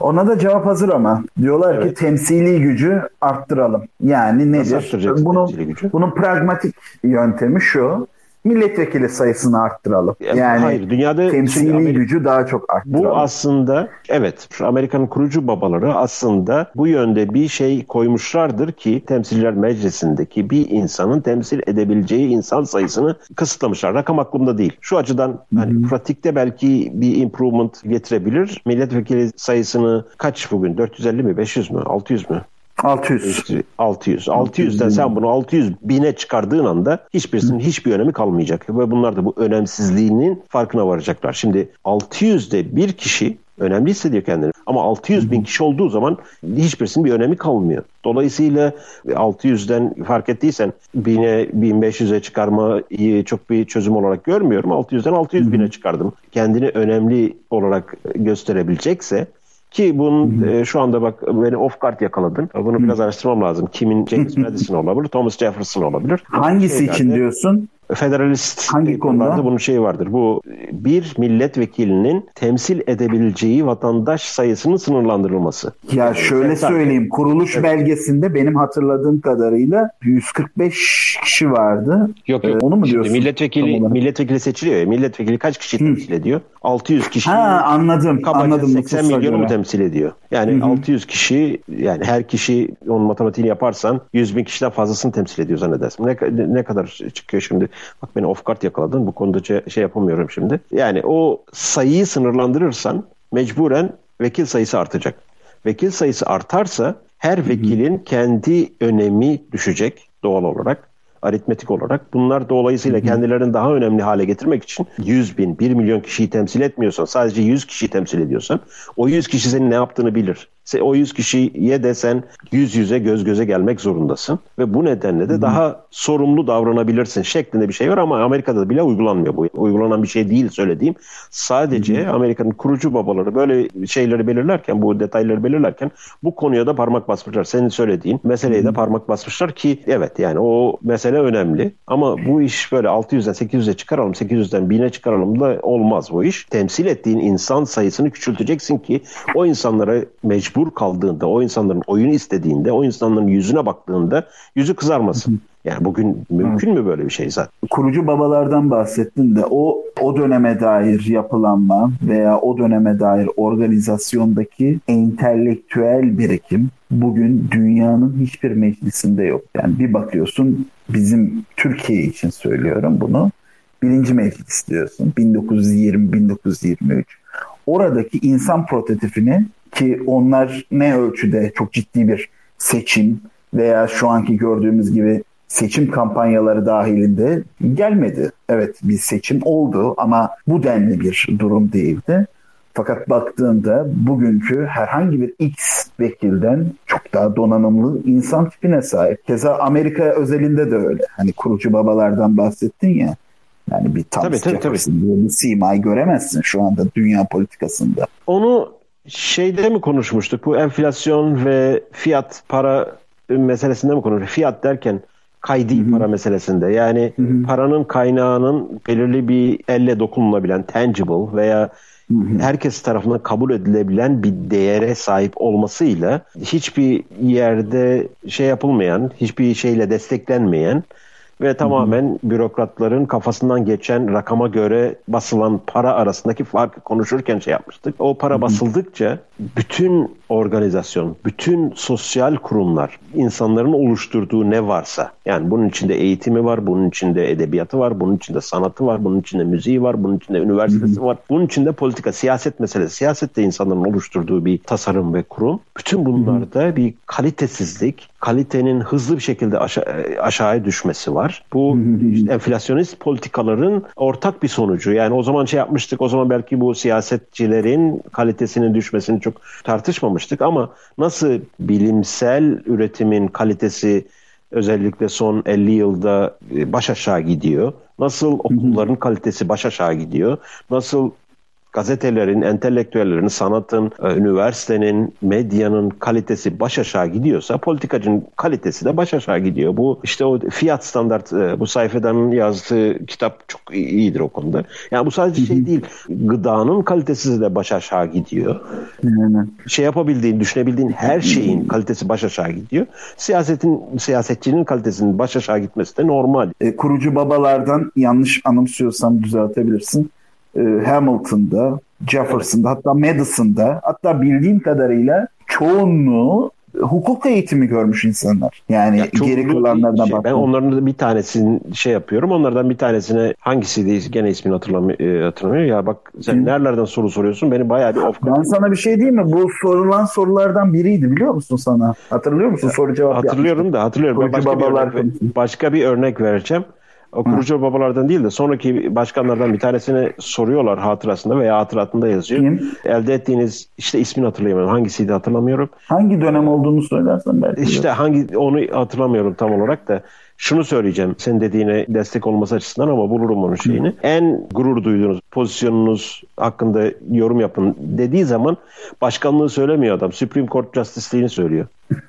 Ona da cevap hazır ama. Diyorlar evet. ki temsili gücü arttıralım. Yani nedir? Bunun, bunun pragmatik yöntemi şu milletvekili sayısını arttıralım. Yani hayır, dünyada temsili Amerika, gücü daha çok arttıralım. Bu aslında evet Amerika'nın kurucu babaları aslında bu yönde bir şey koymuşlardır ki temsiller meclisindeki bir insanın temsil edebileceği insan sayısını kısıtlamışlar. Rakam aklımda değil. Şu açıdan hani pratikte belki bir improvement getirebilir. Milletvekili sayısını kaç bugün? 450 mi? 500 mü? 600 mü? 600. 600. 600'den sen bunu 600 bine çıkardığın anda hiçbirisinin hiçbir önemi kalmayacak. Ve bunlar da bu önemsizliğinin farkına varacaklar. Şimdi 600'de bir kişi önemli hissediyor kendini. Ama 600 bin kişi olduğu zaman hiçbirisinin bir önemi kalmıyor. Dolayısıyla 600'den fark ettiysen 1000'e 1500'e çıkarmayı çok bir çözüm olarak görmüyorum. 600'den 600 bine çıkardım. Kendini önemli olarak gösterebilecekse ki bunun e, şu anda bak beni off guard yakaladın. Bunu biraz araştırmam lazım. Kimin James Madison olabilir, Thomas Jefferson olabilir. Hangisi için diyorsun? Federalist Hangi konuda? bunun şeyi vardır. Bu bir milletvekilinin temsil edebileceği vatandaş sayısının sınırlandırılması. Ya şöyle Sen söyleyeyim. Kuruluş evet. belgesinde benim hatırladığım kadarıyla 145 kişi vardı. Yok yok. Ee, onu mu Şimdi diyorsun? Milletvekili milletvekili seçiliyor ya. Milletvekili kaç kişi temsil ediyor? 600 kişi. Ha anladım. Anladım. 80 milyonu mu temsil ediyor? Yani Hı-hı. 600 kişi yani her kişi onun matematiğini yaparsan 100 bin kişiden fazlasını temsil ediyor zannedersin. Ne, ne kadar çıkıyor şimdi? Bak beni off guard yakaladın. Bu konuda şey, şey yapamıyorum şimdi. Yani o sayıyı sınırlandırırsan mecburen vekil sayısı artacak. Vekil sayısı artarsa her vekilin Hı-hı. kendi önemi düşecek doğal olarak aritmetik olarak. Bunlar dolayısıyla kendilerini daha önemli hale getirmek için 100 bin, 1 milyon kişiyi temsil etmiyorsan, sadece 100 kişiyi temsil ediyorsan o 100 kişi senin ne yaptığını bilir o 100 kişiye de sen yüz yüze göz göze gelmek zorundasın. Ve bu nedenle de daha sorumlu davranabilirsin şeklinde bir şey var ama Amerika'da bile uygulanmıyor bu. Uygulanan bir şey değil söylediğim. Sadece Amerika'nın kurucu babaları böyle şeyleri belirlerken, bu detayları belirlerken bu konuya da parmak basmışlar. Senin söylediğin meseleye de parmak basmışlar ki evet yani o mesele önemli. Ama bu iş böyle 600'den 800'e çıkaralım, 800'den 1000'e çıkaralım da olmaz bu iş. Temsil ettiğin insan sayısını küçülteceksin ki o insanlara mecbur mecbur kaldığında, o insanların oyunu istediğinde, o insanların yüzüne baktığında yüzü kızarmasın. Yani bugün mümkün mü böyle bir şey zaten? Kurucu babalardan bahsettin de o o döneme dair yapılanma veya o döneme dair organizasyondaki entelektüel birikim bugün dünyanın hiçbir meclisinde yok. Yani bir bakıyorsun bizim Türkiye için söylüyorum bunu. Birinci meclis diyorsun 1920-1923. Oradaki insan prototipini ki onlar ne ölçüde çok ciddi bir seçim veya şu anki gördüğümüz gibi seçim kampanyaları dahilinde gelmedi. Evet bir seçim oldu ama bu denli bir durum değildi. Fakat baktığında bugünkü herhangi bir X vekilden çok daha donanımlı insan tipine sahip. Keza Amerika özelinde de öyle. Hani kurucu babalardan bahsettin ya. Yani bir Thomas tabii, tabii, tabii. diye bir simayı göremezsin şu anda dünya politikasında. Onu şeyde mi konuşmuştuk? Bu enflasyon ve fiyat para meselesinde mi konuşmuştuk? Fiyat derken kaydi Hı-hı. para meselesinde. Yani Hı-hı. paranın kaynağının belirli bir elle dokunulabilen tangible veya Hı-hı. herkes tarafından kabul edilebilen bir değere sahip olmasıyla hiçbir yerde şey yapılmayan, hiçbir şeyle desteklenmeyen ve tamamen bürokratların kafasından geçen rakama göre basılan para arasındaki farkı konuşurken şey yapmıştık. O para basıldıkça bütün organizasyon, bütün sosyal kurumlar, insanların oluşturduğu ne varsa, yani bunun içinde eğitimi var, bunun içinde edebiyatı var, bunun içinde sanatı var, bunun içinde müziği var, bunun içinde üniversitesi var, bunun içinde politika, siyaset meselesi, siyaset de insanların oluşturduğu bir tasarım ve kurum. Bütün bunlarda bir kalitesizlik, kalitenin hızlı bir şekilde aşa- aşağıya düşmesi var. Bu işte enflasyonist politikaların ortak bir sonucu. Yani o zaman şey yapmıştık, o zaman belki bu siyasetçilerin kalitesinin düşmesini çok tartışmamıştık ama nasıl bilimsel üretimin kalitesi özellikle son 50 yılda baş aşağı gidiyor. Nasıl okulların kalitesi baş aşağı gidiyor. Nasıl gazetelerin, entelektüellerin, sanatın, e, üniversitenin, medyanın kalitesi baş aşağı gidiyorsa politikacının kalitesi de baş aşağı gidiyor. Bu işte o fiyat standart e, bu sayfedanın yazdığı kitap çok iyidir o konuda. Yani bu sadece şey değil. Gıdanın kalitesi de baş aşağı gidiyor. Şey yapabildiğin, düşünebildiğin her şeyin kalitesi baş aşağı gidiyor. Siyasetin siyasetçinin kalitesinin baş aşağı gitmesi de normal. E, kurucu babalardan yanlış anımsıyorsam düzeltebilirsin. E, Hamilton'da, Jefferson'da hatta Madison'da hatta bildiğim kadarıyla çoğunluğu hukuk eğitimi görmüş insanlar. Yani ya geri kalanlardan şey, Ben onların bir tanesini şey yapıyorum. Onlardan bir tanesine hangisiydi gene ismini hatırlamıyorum. hatırlamıyor. Ya bak sen Hı. nerelerden soru soruyorsun? Beni bayağı bir of Ben sana bir şey diyeyim mi? Bu sorulan sorulardan biriydi biliyor musun sana? Hatırlıyor musun? Soru cevap Hatırlıyorum yapmıştım. da hatırlıyorum. başka, bir örnek, başka bir örnek vereceğim. O kurucu Hı. babalardan değil de sonraki başkanlardan bir tanesine soruyorlar hatırasında veya hatıratında yazıyor. Kim? Elde ettiğiniz işte ismini hatırlayamıyorum. Hangisiydi hatırlamıyorum. Hangi dönem olduğunu söylersen belki. İşte hangi onu hatırlamıyorum tam olarak da şunu söyleyeceğim sen dediğine destek olması açısından ama bulurum onun şeyini. Hı. En gurur duyduğunuz pozisyonunuz hakkında yorum yapın dediği zaman başkanlığı söylemiyor adam. Supreme Court Justice'liğini söylüyor.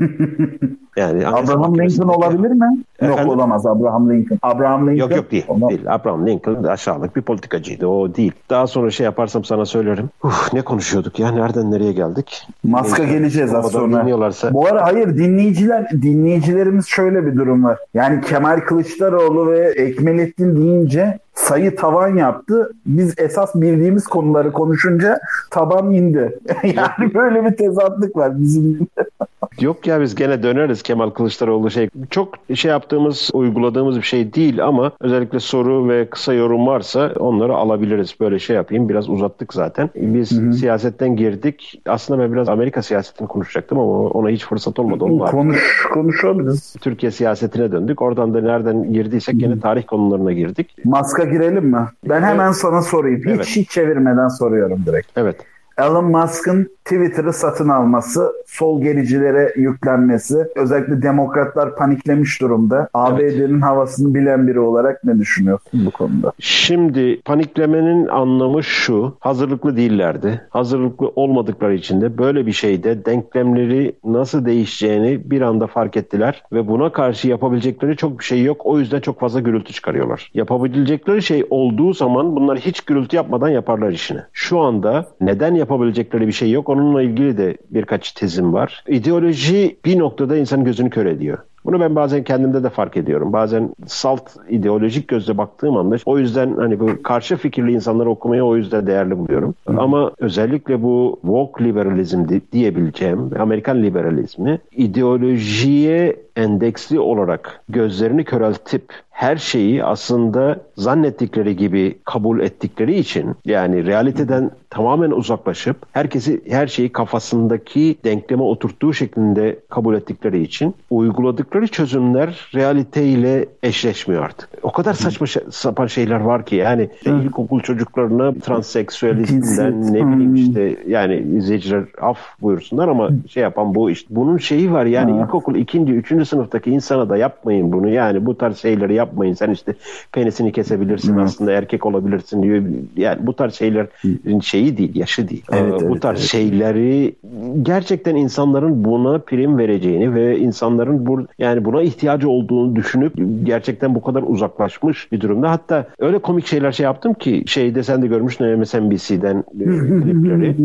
Yani Abraham Lincoln olabilir mi? Efendim? Yok olamaz Abraham Lincoln. Abraham Lincoln. Yok yok değil. Değil. Abraham Lincoln aşağılık bir politikacıydı. O değil. Daha sonra şey yaparsam sana söylerim. Uf, ne konuşuyorduk ya? Nereden nereye geldik? Maska Neyse. geleceğiz az sonra. Dinliyorlarsa. Bu ara hayır dinleyiciler dinleyicilerimiz şöyle bir durum var. Yani Kemal Kılıçdaroğlu ve Ekmelettin deyince sayı tavan yaptı. Biz esas bildiğimiz konuları konuşunca taban indi. yani böyle bir tezatlık var bizim. Yok ya biz gene döneriz Kemal Kılıçdaroğlu şey. Çok şey yaptığımız, uyguladığımız bir şey değil ama özellikle soru ve kısa yorum varsa onları alabiliriz. Böyle şey yapayım. Biraz uzattık zaten. Biz hı hı. siyasetten girdik. Aslında ben biraz Amerika siyasetini konuşacaktım ama ona hiç fırsat olmadı. Onun Konuş, konuşabiliriz. Türkiye siyasetine döndük. Oradan da nereden girdiysek gene tarih konularına girdik. Maska girelim mi? Ben hemen sana sorayım. Hiç evet. hiç çevirmeden soruyorum direkt. Evet. Elon Musk'ın Twitter'ı satın alması, sol gericilere yüklenmesi, özellikle demokratlar paniklemiş durumda. ABD'nin evet. havasını bilen biri olarak ne düşünüyorsun bu konuda? Şimdi paniklemenin anlamı şu, hazırlıklı değillerdi. Hazırlıklı olmadıkları için de böyle bir şeyde denklemleri nasıl değişeceğini bir anda fark ettiler ve buna karşı yapabilecekleri çok bir şey yok. O yüzden çok fazla gürültü çıkarıyorlar. Yapabilecekleri şey olduğu zaman bunlar hiç gürültü yapmadan yaparlar işini. Şu anda neden yapabilecekleri bir şey yok. Onu Onunla ilgili de birkaç tezim var. İdeoloji bir noktada insanın gözünü kör ediyor. Bunu ben bazen kendimde de fark ediyorum. Bazen salt ideolojik gözle baktığım anda o yüzden hani bu karşı fikirli insanları okumayı o yüzden değerli buluyorum. Hı. Ama özellikle bu woke liberalizm diyebileceğim Amerikan liberalizmi ideolojiye endeksli olarak gözlerini köreltip her şeyi aslında zannettikleri gibi kabul ettikleri için yani realiteden tamamen uzaklaşıp herkesi her şeyi kafasındaki denkleme oturttuğu şeklinde kabul ettikleri için uyguladıkları çözümler realiteyle eşleşmiyor artık. O kadar saçma sapan şeyler var ki yani işte ilkokul çocuklarına transseksüelizmden ne bileyim işte yani izleyiciler af buyursunlar ama şey yapan bu işte. Bunun şeyi var yani ilkokul ikinci, üçüncü sınıftaki insana da yapmayın bunu. Yani bu tarz şeyleri yapmayın. Sen işte penisini kesebilirsin Hı. aslında erkek olabilirsin diyor. Yani bu tarz şeylerin şeyi değil, yaşı değil. Evet, ee, bu tarz evet. şeyleri gerçekten insanların buna prim vereceğini ve insanların bu yani buna ihtiyacı olduğunu düşünüp gerçekten bu kadar uzaklaşmış bir durumda. Hatta öyle komik şeyler şey yaptım ki şeyde sen de görmüşsün MSNBC'den e, klipleri.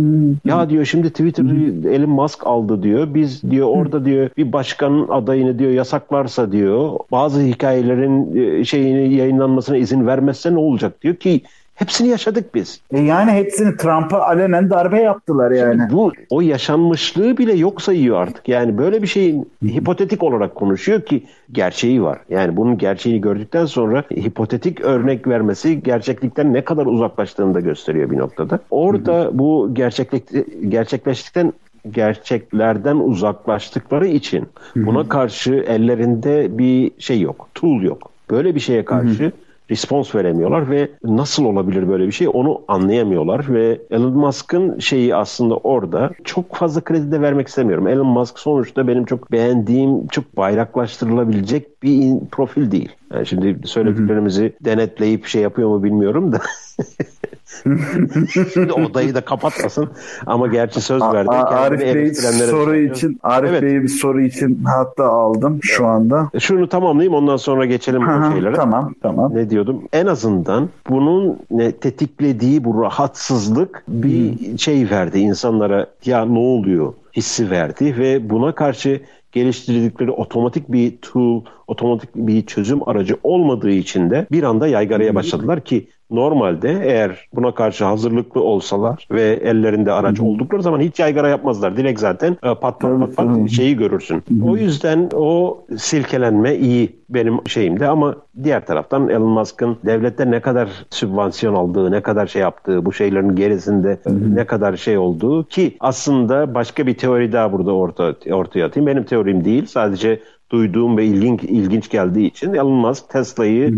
ya diyor şimdi Twitter'ı Elon Musk aldı diyor. Biz diyor orada diyor bir başkanın adayını diyor yasaklarsa diyor bazı hikayelerin e, şeyini yayınlanmasına izin vermezse ne olacak diyor ki Hepsini yaşadık biz. E yani hepsini Trump'a alenen darbe yaptılar yani. Şimdi bu o yaşanmışlığı bile yok sayıyor artık. Yani böyle bir şeyin hipotetik olarak konuşuyor ki gerçeği var. Yani bunun gerçeğini gördükten sonra hipotetik örnek vermesi gerçeklikten ne kadar uzaklaştığını da gösteriyor bir noktada. Orada bu gerçeklik gerçekleştikten gerçeklerden uzaklaştıkları için buna karşı ellerinde bir şey yok, tool yok. Böyle bir şeye karşı respons veremiyorlar ve nasıl olabilir böyle bir şey onu anlayamıyorlar ve Elon Musk'ın şeyi aslında orada çok fazla kredi de vermek istemiyorum. Elon Musk sonuçta benim çok beğendiğim, çok bayraklaştırılabilecek bir profil değil. Yani şimdi söylediklerimizi denetleyip şey yapıyor mu bilmiyorum da Şimdi odayı da kapatmasın ama gerçi söz verdi. Arif Bey soru için Arif evet. Bey'i bir soru için hatta aldım şu anda. E, şunu tamamlayayım ondan sonra geçelim bu şeylere. Tamam tamam. Ne diyordum? En azından bunun ne tetiklediği bu rahatsızlık bir hmm. şey verdi insanlara. Ya ne oluyor? hissi verdi ve buna karşı geliştirdikleri otomatik bir tool, otomatik bir çözüm aracı olmadığı için de bir anda yaygaraya başladılar ki Normalde eğer buna karşı hazırlıklı olsalar ve ellerinde araç Hı-hı. oldukları zaman hiç yaygara yapmazlar. Direkt zaten e, pat pat pat, pat şeyi görürsün. Hı-hı. O yüzden o silkelenme iyi benim şeyimde ama diğer taraftan Elon Musk'ın devlette ne kadar sübvansiyon aldığı, ne kadar şey yaptığı, bu şeylerin gerisinde Hı-hı. ne kadar şey olduğu ki aslında başka bir teori daha burada orta, ortaya atayım. Benim teorim değil. Sadece duyduğum ve ilginç, ilginç geldiği için Elon Musk Tesla'yı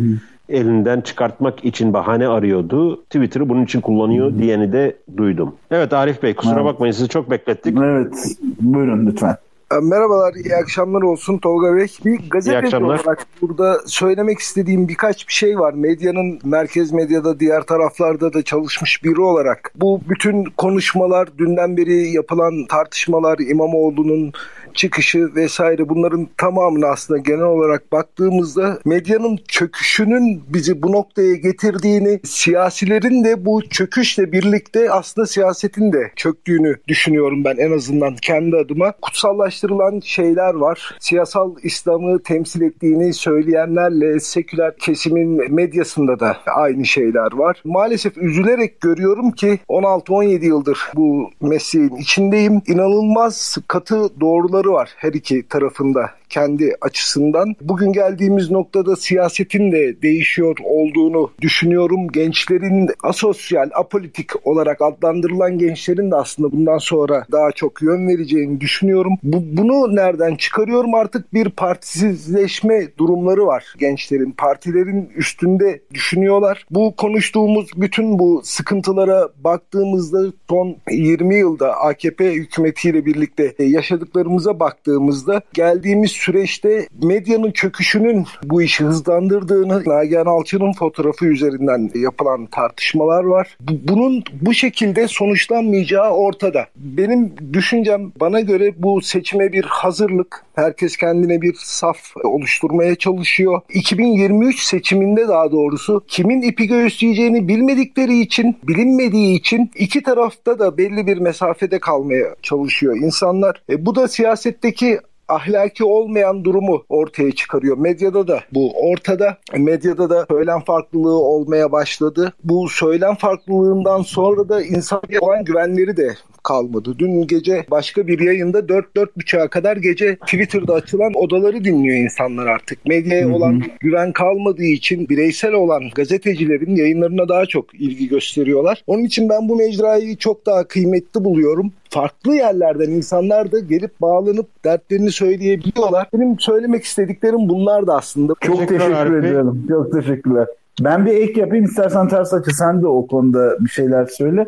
elinden çıkartmak için bahane arıyordu. Twitter'ı bunun için kullanıyor hmm. diyeni de duydum. Evet Arif Bey kusura evet. bakmayın sizi çok beklettik. Evet buyurun lütfen. E, merhabalar, iyi akşamlar olsun Tolga Bey. Bir gazeteci olarak burada söylemek istediğim birkaç bir şey var. Medyanın merkez medyada diğer taraflarda da çalışmış biri olarak. Bu bütün konuşmalar, dünden beri yapılan tartışmalar, İmamoğlu'nun çıkışı vesaire bunların tamamını aslında genel olarak baktığımızda medyanın çöküşünün bizi bu noktaya getirdiğini, siyasilerin de bu çöküşle birlikte aslında siyasetin de çöktüğünü düşünüyorum ben en azından kendi adıma. Kutsallaştırılan şeyler var. Siyasal İslam'ı temsil ettiğini söyleyenlerle seküler kesimin medyasında da aynı şeyler var. Maalesef üzülerek görüyorum ki 16-17 yıldır bu mesleğin içindeyim. İnanılmaz katı doğruları var her iki tarafında kendi açısından. Bugün geldiğimiz noktada siyasetin de değişiyor olduğunu düşünüyorum. Gençlerin asosyal, apolitik olarak adlandırılan gençlerin de aslında bundan sonra daha çok yön vereceğini düşünüyorum. Bu, bunu nereden çıkarıyorum? Artık bir partisizleşme durumları var gençlerin. Partilerin üstünde düşünüyorlar. Bu konuştuğumuz bütün bu sıkıntılara baktığımızda son 20 yılda AKP hükümetiyle birlikte yaşadıklarımıza baktığımızda geldiğimiz süreçte medyanın çöküşünün bu işi hızlandırdığını Nagihan Alçı'nın fotoğrafı üzerinden yapılan tartışmalar var. Bunun bu şekilde sonuçlanmayacağı ortada. Benim düşüncem bana göre bu seçime bir hazırlık. Herkes kendine bir saf oluşturmaya çalışıyor. 2023 seçiminde daha doğrusu kimin ipi göğüsleyeceğini bilmedikleri için, bilinmediği için iki tarafta da belli bir mesafede kalmaya çalışıyor insanlar. E, bu da siyasetteki ahlaki olmayan durumu ortaya çıkarıyor. Medyada da bu ortada. Medyada da söylem farklılığı olmaya başladı. Bu söylem farklılığından sonra da insan olan güvenleri de kalmadı. Dün gece başka bir yayında 4-4.30'a kadar gece Twitter'da açılan odaları dinliyor insanlar artık. Medyaya olan güven kalmadığı için bireysel olan gazetecilerin yayınlarına daha çok ilgi gösteriyorlar. Onun için ben bu mecrayı çok daha kıymetli buluyorum farklı yerlerden insanlar da gelip bağlanıp dertlerini söyleyebiliyorlar. Benim söylemek istediklerim bunlar da aslında. Çok teşekkür, teşekkür ederim. Çok teşekkürler. Ben bir ek yapayım istersen ters açı sen de o konuda bir şeyler söyle.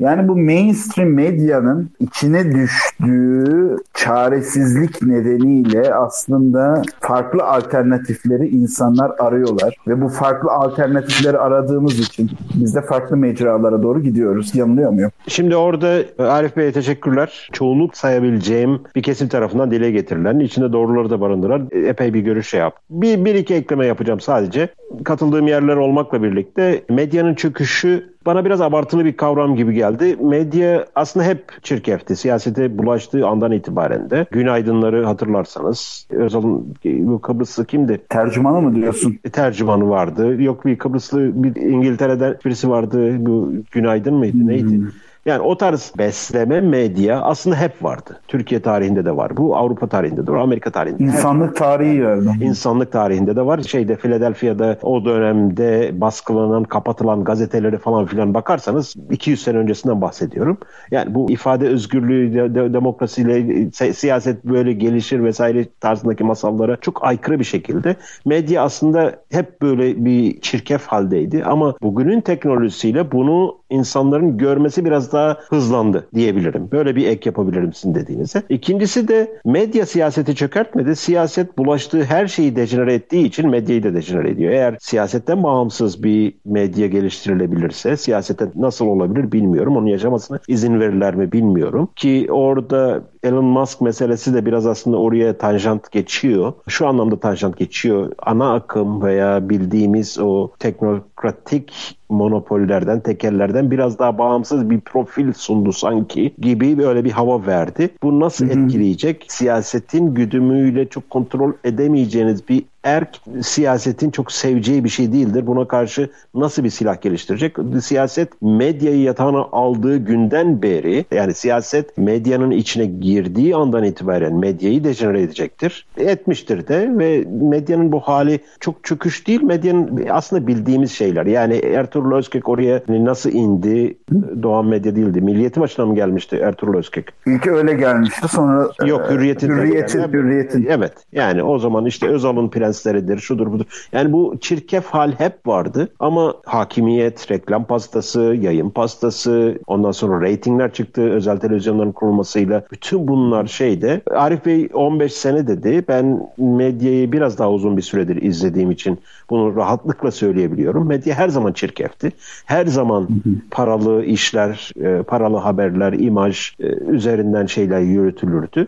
Yani bu mainstream medyanın içine düştüğü çaresizlik nedeniyle aslında farklı alternatifleri insanlar arıyorlar ve bu farklı alternatifleri aradığımız için biz de farklı mecralara doğru gidiyoruz. Yanılıyor muyum? Şimdi orada Arif Bey'e teşekkürler. Çoğunluk sayabileceğim bir kesim tarafından dile getirilen, içinde doğruları da barındıran epey bir görüş şey yap. Bir, bir iki ekleme yapacağım sadece. Katıldığım yerler olmakla birlikte medyanın çöküşü bana biraz abartılı bir kavram gibi geldi. Medya aslında hep çirkefti. Siyasete bulaştığı andan itibaren de. Günaydınları hatırlarsanız. Özal'ın bu Kıbrıslı kimdi? Tercümanı mı diyorsun? E, tercümanı vardı. Yok bir Kıbrıslı bir İngiltere'den birisi vardı. Bu Günaydın mıydı? Hmm. Yani o tarz besleme medya aslında hep vardı. Türkiye tarihinde de var. Bu Avrupa tarihinde de var. Amerika tarihinde. İnsanlık tarihi yani. İnsanlık tarihinde de var. Şeyde Philadelphia'da o dönemde baskılanan, kapatılan gazeteleri falan filan bakarsanız 200 sene öncesinden bahsediyorum. Yani bu ifade özgürlüğü, de, de, demokrasiyle siyaset böyle gelişir vesaire tarzındaki masallara çok aykırı bir şekilde medya aslında hep böyle bir çirkef haldeydi ama bugünün teknolojisiyle bunu insanların görmesi biraz daha hızlandı diyebilirim. Böyle bir ek yapabilirim sizin dediğinize. İkincisi de medya siyaseti çökertmedi. Siyaset bulaştığı her şeyi dejenere ettiği için medyayı da dejenere ediyor. Eğer siyasetten bağımsız bir medya geliştirilebilirse siyasette nasıl olabilir bilmiyorum. Onun yaşamasına izin verirler mi bilmiyorum. Ki orada Elon Musk meselesi de biraz aslında oraya tanjant geçiyor. Şu anlamda tanjant geçiyor. Ana akım veya bildiğimiz o teknokratik monopollerden, tekellerden biraz daha bağımsız bir profil sundu sanki gibi böyle bir hava verdi. Bu nasıl etkileyecek? Siyasetin güdümüyle çok kontrol edemeyeceğiniz bir erk siyasetin çok seveceği bir şey değildir. Buna karşı nasıl bir silah geliştirecek? Siyaset medyayı yatağına aldığı günden beri yani siyaset medyanın içine girdiği andan itibaren medyayı dejenere edecektir. Etmiştir de ve medyanın bu hali çok çöküş değil. Medyanın aslında bildiğimiz şeyler. Yani Ertuğrul Özkök oraya nasıl indi? Doğan Medya değildi. Milliyetin başına mı gelmişti Ertuğrul Özkök? İlk öyle gelmişti. Sonra Yok Hürriyet'in. Hürriyet'in, yani, Hürriyet'in. Evet. Yani o zaman işte Özal'ın prensleridir, şudur budur. Yani bu çirkef hal hep vardı ama hakimiyet, reklam pastası, yayın pastası, ondan sonra reytingler çıktı özel televizyonların kurulmasıyla. Bütün bunlar şeyde. Arif Bey 15 sene dedi. Ben medyayı biraz daha uzun bir süredir izlediğim için bunu rahatlıkla söyleyebiliyorum. Medya her zaman çirkefti. Her zaman paralı işler, e, paralı haberler, imaj e, üzerinden şeyler yürütülürdü.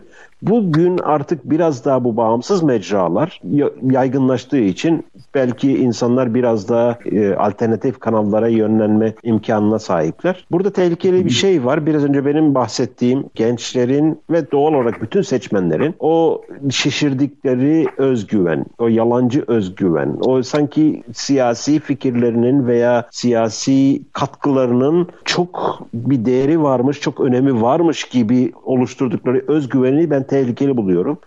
Bugün artık biraz daha bu bağımsız mecralar yaygınlaştığı için belki insanlar biraz daha e, alternatif kanallara yönlenme imkanına sahipler. Burada tehlikeli bir şey var. Biraz önce benim bahsettiğim gençlerin ve doğal olarak bütün seçmenlerin o şişirdikleri özgüven, o yalancı özgüven, o sanki siyasi fikirlerinin veya siyasi katkılarının çok bir değeri varmış, çok önemi varmış gibi oluşturdukları özgüveni ben tehlikeli buluyorum.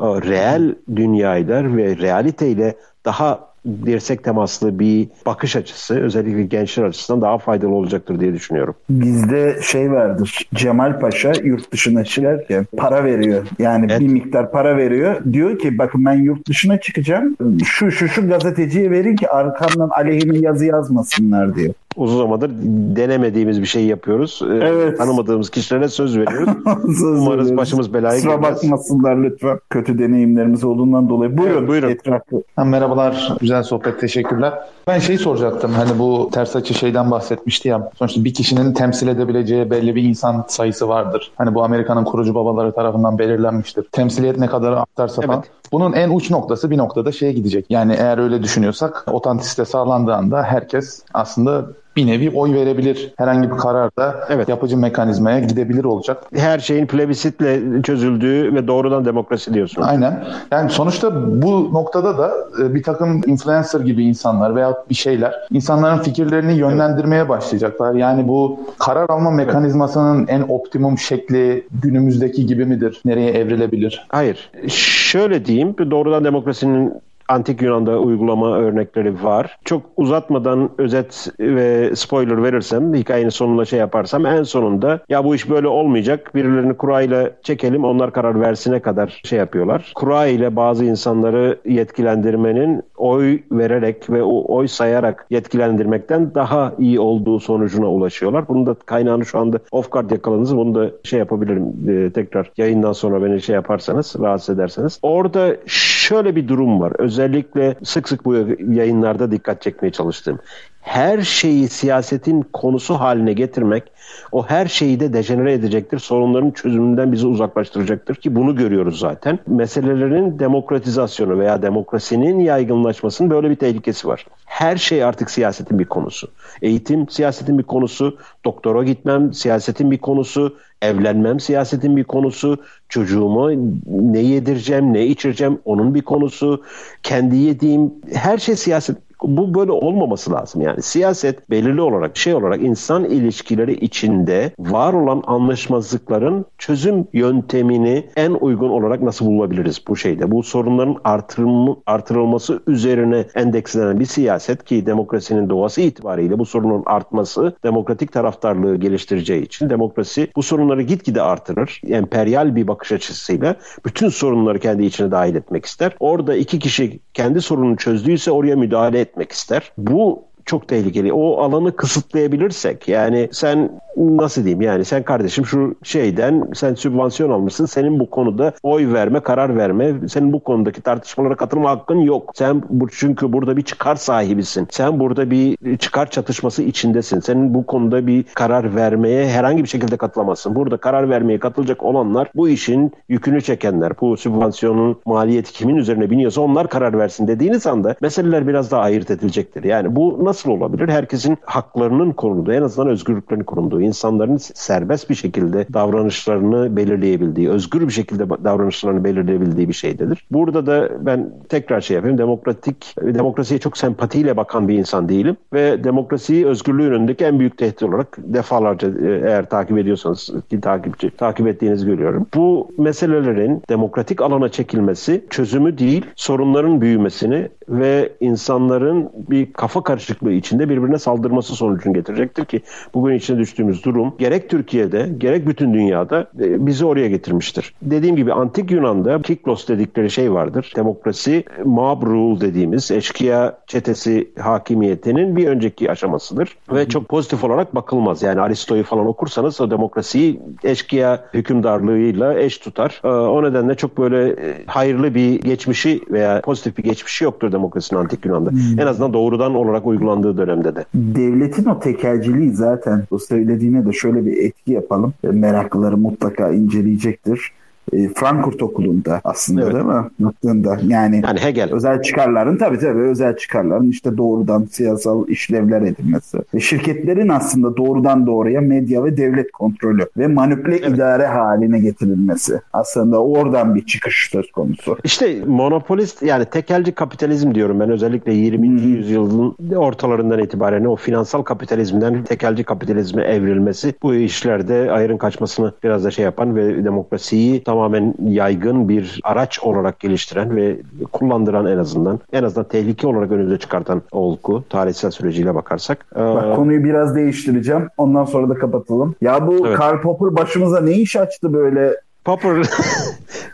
Reel dünyayla ve realiteyle daha dirsek temaslı bir bakış açısı özellikle gençler açısından daha faydalı olacaktır diye düşünüyorum. Bizde şey vardır. Cemal Paşa yurt dışına çıkarken para veriyor. Yani evet. bir miktar para veriyor. Diyor ki bakın ben yurt dışına çıkacağım. Şu şu şu gazeteciye verin ki arkamdan aleyhime yazı yazmasınlar diyor uzun zamandır denemediğimiz bir şey yapıyoruz. Ee, evet. Tanımadığımız kişilere söz veriyoruz. söz Umarız veriyoruz. başımız belaya Kusura bakmasınlar lütfen. Kötü deneyimlerimiz olduğundan dolayı. Buyurun. Evet, buyurun. Etrafı. Ha, merhabalar. Güzel sohbet. Teşekkürler. Ben şey soracaktım. Hani bu ters açı şeyden bahsetmişti ya. Sonuçta bir kişinin temsil edebileceği belli bir insan sayısı vardır. Hani bu Amerika'nın kurucu babaları tarafından belirlenmiştir. Temsiliyet ne kadar artarsa evet. falan. Bunun en uç noktası bir noktada şeye gidecek. Yani eğer öyle düşünüyorsak otantisite sağlandığında herkes aslında bir nevi oy verebilir. Herhangi bir kararda evet. yapıcı mekanizmaya gidebilir olacak. Her şeyin plebisitle çözüldüğü ve doğrudan demokrasi diyorsun. Aynen. Yani sonuçta bu noktada da e, bir takım influencer gibi insanlar veya bir şeyler insanların fikirlerini yönlendirmeye başlayacaklar. Yani bu karar alma mekanizmasının en optimum şekli günümüzdeki gibi midir? Nereye evrilebilir? Hayır. Şöyle diyeyim. Doğrudan demokrasinin Antik Yunan'da uygulama örnekleri var. Çok uzatmadan özet ve spoiler verirsem, hikayenin sonuna şey yaparsam en sonunda ya bu iş böyle olmayacak. Birilerini kura ile çekelim onlar karar versine kadar şey yapıyorlar. Kura ile bazı insanları yetkilendirmenin oy vererek ve o oy sayarak yetkilendirmekten daha iyi olduğu sonucuna ulaşıyorlar. Bunun da kaynağını şu anda off guard yakaladınız. Bunu da şey yapabilirim e, tekrar yayından sonra beni şey yaparsanız, rahatsız ederseniz. Orada şöyle bir durum var. Özellikle sık sık bu yayınlarda dikkat çekmeye çalıştığım. Her şeyi siyasetin konusu haline getirmek o her şeyi de dejenere edecektir. Sorunların çözümünden bizi uzaklaştıracaktır ki bunu görüyoruz zaten. Meselelerin demokratizasyonu veya demokrasinin yaygınlaşmasının böyle bir tehlikesi var. Her şey artık siyasetin bir konusu. Eğitim siyasetin bir konusu, doktora gitmem siyasetin bir konusu, evlenmem siyasetin bir konusu, çocuğumu ne yedireceğim, ne içireceğim onun bir konusu, kendi yediğim her şey siyaset bu böyle olmaması lazım. Yani siyaset belirli olarak şey olarak insan ilişkileri içinde var olan anlaşmazlıkların çözüm yöntemini en uygun olarak nasıl bulabiliriz bu şeyde? Bu sorunların artırılma, artırılması üzerine endekslenen bir siyaset ki demokrasinin doğası itibariyle bu sorunun artması demokratik taraftarlığı geliştireceği için demokrasi bu sorunları gitgide artırır. Emperyal bir bakış açısıyla bütün sorunları kendi içine dahil etmek ister. Orada iki kişi kendi sorununu çözdüyse oraya müdahale etmek ister. Bu çok tehlikeli. O alanı kısıtlayabilirsek yani sen nasıl diyeyim yani sen kardeşim şu şeyden sen sübvansiyon almışsın senin bu konuda oy verme karar verme senin bu konudaki tartışmalara katılma hakkın yok. Sen bu, çünkü burada bir çıkar sahibisin. Sen burada bir çıkar çatışması içindesin. Senin bu konuda bir karar vermeye herhangi bir şekilde katılamazsın. Burada karar vermeye katılacak olanlar bu işin yükünü çekenler. Bu sübvansiyonun maliyeti kimin üzerine biniyorsa onlar karar versin dediğiniz anda meseleler biraz daha ayırt edilecektir. Yani bu nasıl olabilir? Herkesin haklarının korunduğu, en azından özgürlüklerinin korunduğu, insanların serbest bir şekilde davranışlarını belirleyebildiği, özgür bir şekilde davranışlarını belirleyebildiği bir şeydedir. Burada da ben tekrar şey yapayım. Demokratik, demokrasiye çok sempatiyle bakan bir insan değilim ve demokrasiyi özgürlüğün önündeki en büyük tehdit olarak defalarca e, eğer takip ediyorsanız ki takipçi takip ettiğinizi görüyorum. Bu meselelerin demokratik alana çekilmesi çözümü değil, sorunların büyümesini ve insanların bir kafa karışıklığı içinde birbirine saldırması sonucunu getirecektir ki bugün içine düştüğümüz durum gerek Türkiye'de gerek bütün dünyada e, bizi oraya getirmiştir. Dediğim gibi antik Yunan'da Kiklos dedikleri şey vardır. Demokrasi mob rule dediğimiz eşkıya çetesi hakimiyetinin bir önceki aşamasıdır ve çok pozitif olarak bakılmaz. Yani Aristo'yu falan okursanız o demokrasiyi eşkıya hükümdarlığıyla eş tutar. E, o nedenle çok böyle e, hayırlı bir geçmişi veya pozitif bir geçmişi yoktur demokrasinin antik Yunan'da. Hmm. En azından doğrudan olarak uygulandığı dönemde de. Devletin o tekelciliği zaten o söylediğine de şöyle bir etki yapalım. Meraklıları mutlaka inceleyecektir e, Frankfurt Okulu'nda aslında evet. değil mi? Baktığında yani, yani Hegel. özel çıkarların tabii tabii özel çıkarların işte doğrudan siyasal işlevler edilmesi ve şirketlerin aslında doğrudan doğruya medya ve devlet kontrolü ve manipüle evet. idare haline getirilmesi. Aslında oradan bir çıkış söz konusu. İşte monopolist yani tekelci kapitalizm diyorum ben özellikle 20. Hmm. yüzyılın ortalarından itibaren o finansal kapitalizmden tekelci kapitalizme evrilmesi bu işlerde ayırın kaçmasını biraz da şey yapan ve demokrasiyi tamamen yaygın bir araç olarak geliştiren ve kullandıran en azından en azından tehlike olarak önümüze çıkartan olgu tarihsel süreciyle bakarsak. Bak, ee, konuyu biraz değiştireceğim. Ondan sonra da kapatalım. Ya bu evet. Karl Popper başımıza ne iş açtı böyle Popper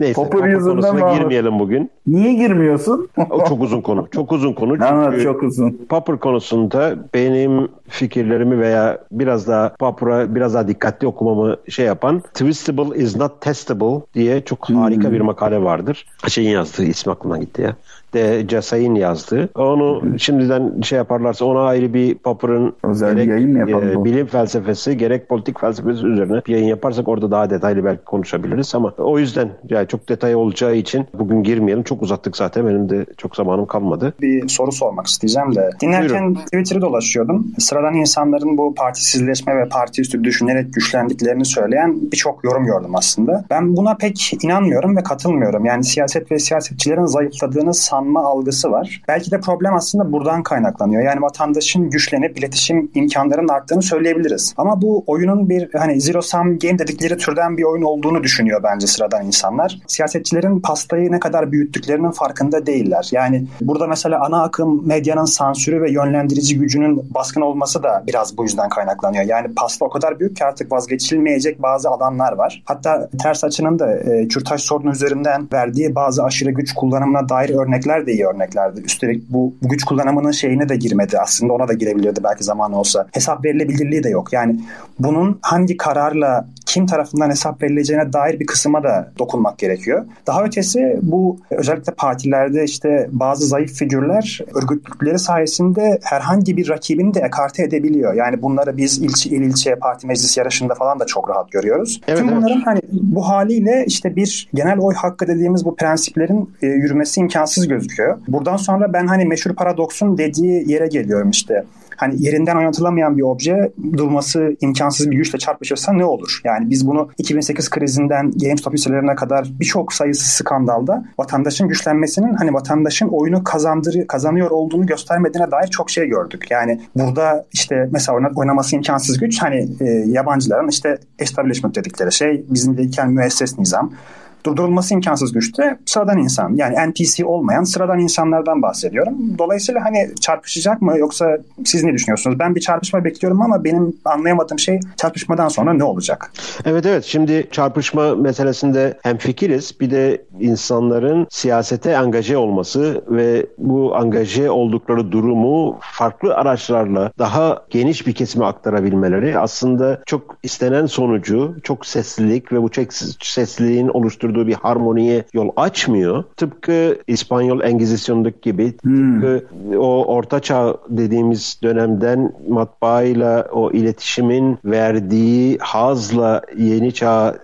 Neyse Popper yüzünden mi girmeyelim bugün. Niye girmiyorsun? o çok uzun konu. Çok uzun konu. Çünkü evet, çok uzun. Popper konusunda benim fikirlerimi veya biraz daha Popper'a biraz daha dikkatli okumamı şey yapan Twistable is not testable diye çok harika hmm. bir makale vardır. Şeyin yazdığı ismi aklımdan gitti ya de Casay'ın yazdığı. Onu şimdiden şey yaparlarsa ona ayrı bir Popper'ın gerek yayın e, bilim felsefesi gerek politik felsefesi üzerine bir yayın yaparsak orada daha detaylı belki konuşabiliriz ama o yüzden yani çok detay olacağı için bugün girmeyelim. Çok uzattık zaten. Benim de çok zamanım kalmadı. Bir soru sormak isteyeceğim de. Dinlerken Buyurun. Twitter'ı dolaşıyordum. Sıradan insanların bu partisizleşme ve parti üstü düşünerek güçlendiklerini söyleyen birçok yorum gördüm aslında. Ben buna pek inanmıyorum ve katılmıyorum. Yani siyaset ve siyasetçilerin zayıfladığını san sanma algısı var. Belki de problem aslında buradan kaynaklanıyor. Yani vatandaşın güçlenip iletişim imkanlarının arttığını söyleyebiliriz. Ama bu oyunun bir hani zero sum game dedikleri türden bir oyun olduğunu düşünüyor bence sıradan insanlar. Siyasetçilerin pastayı ne kadar büyüttüklerinin farkında değiller. Yani burada mesela ana akım medyanın sansürü ve yönlendirici gücünün baskın olması da biraz bu yüzden kaynaklanıyor. Yani pasta o kadar büyük ki artık vazgeçilmeyecek bazı alanlar var. Hatta ters açının da e, kürtaj sorunu üzerinden verdiği bazı aşırı güç kullanımına dair örnekler örnekler de iyi örneklerdi. Üstelik bu, bu güç kullanımının şeyine de girmedi. Aslında ona da girebilirdi belki zaman olsa. Hesap verilebilirliği de yok. Yani bunun hangi kararla kim tarafından hesap verileceğine dair bir kısma da dokunmak gerekiyor. Daha ötesi bu özellikle partilerde işte bazı zayıf figürler örgütlükleri sayesinde herhangi bir rakibini de ekarte edebiliyor. Yani bunları biz ilçe, il ilçe parti meclis yarışında falan da çok rahat görüyoruz. Evet, Tüm bunların evet. hani bu haliyle işte bir genel oy hakkı dediğimiz bu prensiplerin e, yürümesi imkansız gözüküyor. Buradan sonra ben hani meşhur paradoksun dediği yere geliyorum işte hani yerinden oynatılamayan bir obje durması imkansız bir güçle çarpışırsa ne olur? Yani biz bunu 2008 krizinden GameStop hisselerine kadar birçok sayısı skandalda vatandaşın güçlenmesinin hani vatandaşın oyunu kazandır kazanıyor olduğunu göstermediğine dair çok şey gördük. Yani burada işte mesela oynaması imkansız güç hani e, yabancıların işte establishment dedikleri şey bizim bilirken müesses nizam durdurulması imkansız güçte sıradan insan. Yani NPC olmayan sıradan insanlardan bahsediyorum. Dolayısıyla hani çarpışacak mı yoksa siz ne düşünüyorsunuz? Ben bir çarpışma bekliyorum ama benim anlayamadığım şey çarpışmadan sonra ne olacak? Evet evet şimdi çarpışma meselesinde hem fikiriz bir de insanların siyasete angaje olması ve bu angaje oldukları durumu farklı araçlarla daha geniş bir kesime aktarabilmeleri aslında çok istenen sonucu çok seslilik ve bu sesliliğin oluşturduğu bir harmoniye yol açmıyor. Tıpkı İspanyol Engizisyon'daki gibi hmm. tıpkı o orta çağ dediğimiz dönemden matbaayla o iletişimin verdiği hazla yeni çağ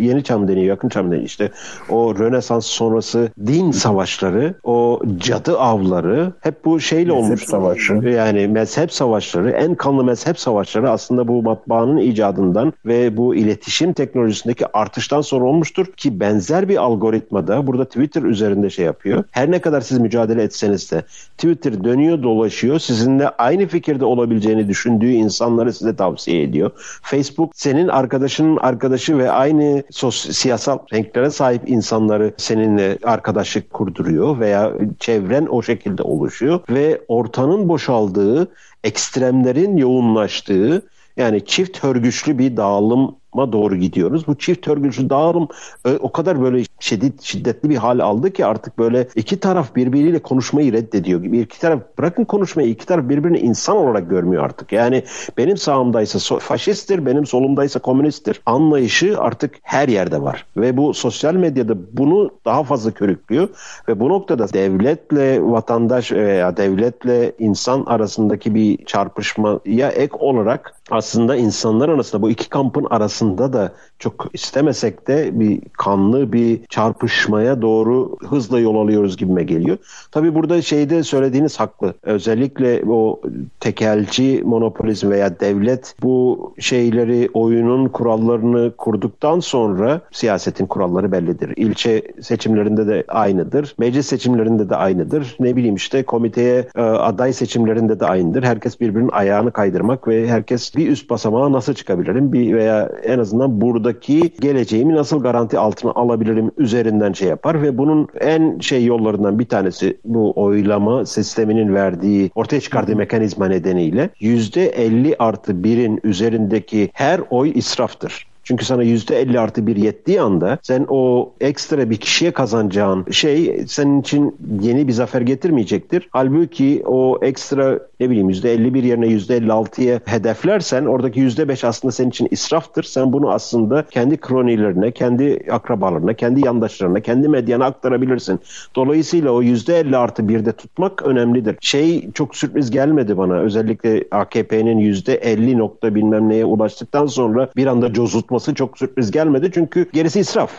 yeni çağ mı deniyor yakın çağ mı deniyor işte o Rönesans sonrası din savaşları o cadı avları hep bu şeyle mezhep olmuştu. Savaşı. Yani mezhep savaşları en kanlı mezhep savaşları aslında bu matbaanın icadından ve bu iletişim teknolojisindeki artıştan sonra olmuştur ki benzer bir algoritmada burada Twitter üzerinde şey yapıyor. Her ne kadar siz mücadele etseniz de Twitter dönüyor dolaşıyor sizinle aynı fikirde olabileceğini düşündüğü insanları size tavsiye ediyor. Facebook senin arkadaşının arkadaşı ve aynı sos siyasal renklere sahip insanları seninle arkadaşlık kurduruyor veya çevren o şekilde oluşuyor ve ortanın boşaldığı, ekstremlerin yoğunlaştığı yani çift hörgüçlü bir dağılım doğru gidiyoruz. Bu çift örgüsü dağılım e, o kadar böyle şiddet, şiddetli bir hal aldı ki artık böyle iki taraf birbiriyle konuşmayı reddediyor gibi. İki taraf bırakın konuşmayı iki taraf birbirini insan olarak görmüyor artık. Yani benim sağımdaysa faşisttir, benim solumdaysa komünisttir. Anlayışı artık her yerde var. Ve bu sosyal medyada bunu daha fazla körüklüyor ve bu noktada devletle vatandaş veya devletle insan arasındaki bir çarpışmaya ek olarak aslında insanlar arasında bu iki kampın arasında da çok istemesek de bir kanlı bir çarpışmaya doğru hızla yol alıyoruz gibime geliyor. Tabii burada şeyde söylediğiniz haklı. Özellikle o tekelci monopolizm veya devlet bu şeyleri oyunun kurallarını kurduktan sonra siyasetin kuralları bellidir. İlçe seçimlerinde de aynıdır. Meclis seçimlerinde de aynıdır. Ne bileyim işte komiteye e, aday seçimlerinde de aynıdır. Herkes birbirinin ayağını kaydırmak ve herkes bir üst basamağa nasıl çıkabilirim? Bir veya en azından buradaki geleceğimi nasıl garanti altına alabilirim üzerinden şey yapar ve bunun en şey yollarından bir tanesi bu oylama sisteminin verdiği ortaya çıkardığı mekanizma nedeniyle %50 artı 1'in üzerindeki her oy israftır. Çünkü sana %50 artı bir yettiği anda sen o ekstra bir kişiye kazanacağın şey senin için yeni bir zafer getirmeyecektir. Halbuki o ekstra ne bileyim %51 yerine %56'ya hedeflersen oradaki %5 aslında senin için israftır. Sen bunu aslında kendi kronilerine, kendi akrabalarına, kendi yandaşlarına, kendi medyana aktarabilirsin. Dolayısıyla o %50 artı 1'de tutmak önemlidir. Şey çok sürpriz gelmedi bana. Özellikle AKP'nin %50 nokta bilmem neye ulaştıktan sonra bir anda cozutması çok sürpriz gelmedi. Çünkü gerisi israf.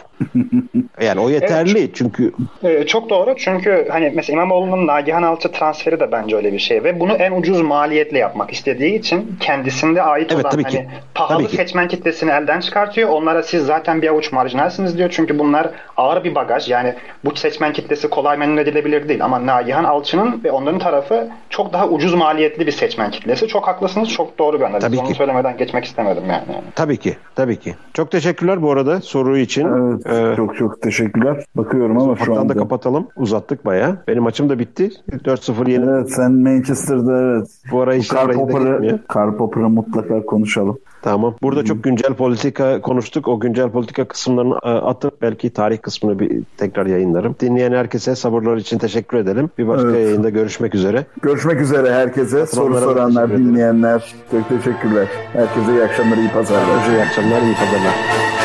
yani o yeterli evet, çünkü. Çok doğru çünkü hani mesela İmamoğlu'nun Nagihan Alçı transferi de bence öyle bir şey ve bunu en ucuz maliyetle yapmak istediği için kendisinde ait evet, olan tabii hani ki. pahalı tabii seçmen ki. kitlesini elden çıkartıyor. Onlara siz zaten bir avuç marjinalsiniz diyor. Çünkü bunlar ağır bir bagaj. Yani bu seçmen kitlesi kolay memnun edilebilir değil. Ama Nagihan Alçı'nın ve onların tarafı çok daha ucuz maliyetli bir seçmen kitlesi. Çok haklısınız. Çok doğru bir analiz. Tabii Onu ki. söylemeden geçmek istemedim yani. Tabii ki. Tabii ki. Çok teşekkürler bu arada soru için. Evet, ee, çok çok teşekkürler. Bakıyorum ama şu anda. da kapatalım. Uzattık baya. Benim maçım da bitti. 4-0 yeni. Evet sen Manchester'da evet. Bu ara işler Karl Popper'ı mutlaka konuşalım. Tamam. Burada çok güncel politika konuştuk. O güncel politika kısımlarını e, atıp belki tarih kısmını bir tekrar yayınlarım. Dinleyen herkese sabırlar için teşekkür edelim. Bir başka evet. yayında görüşmek üzere. Görüşmek üzere herkese. Soru soranlar, dinleyenler. Çok teşekkürler. Herkese iyi akşamlar, iyi pazarlar. İyi akşamlar, iyi pazarlar.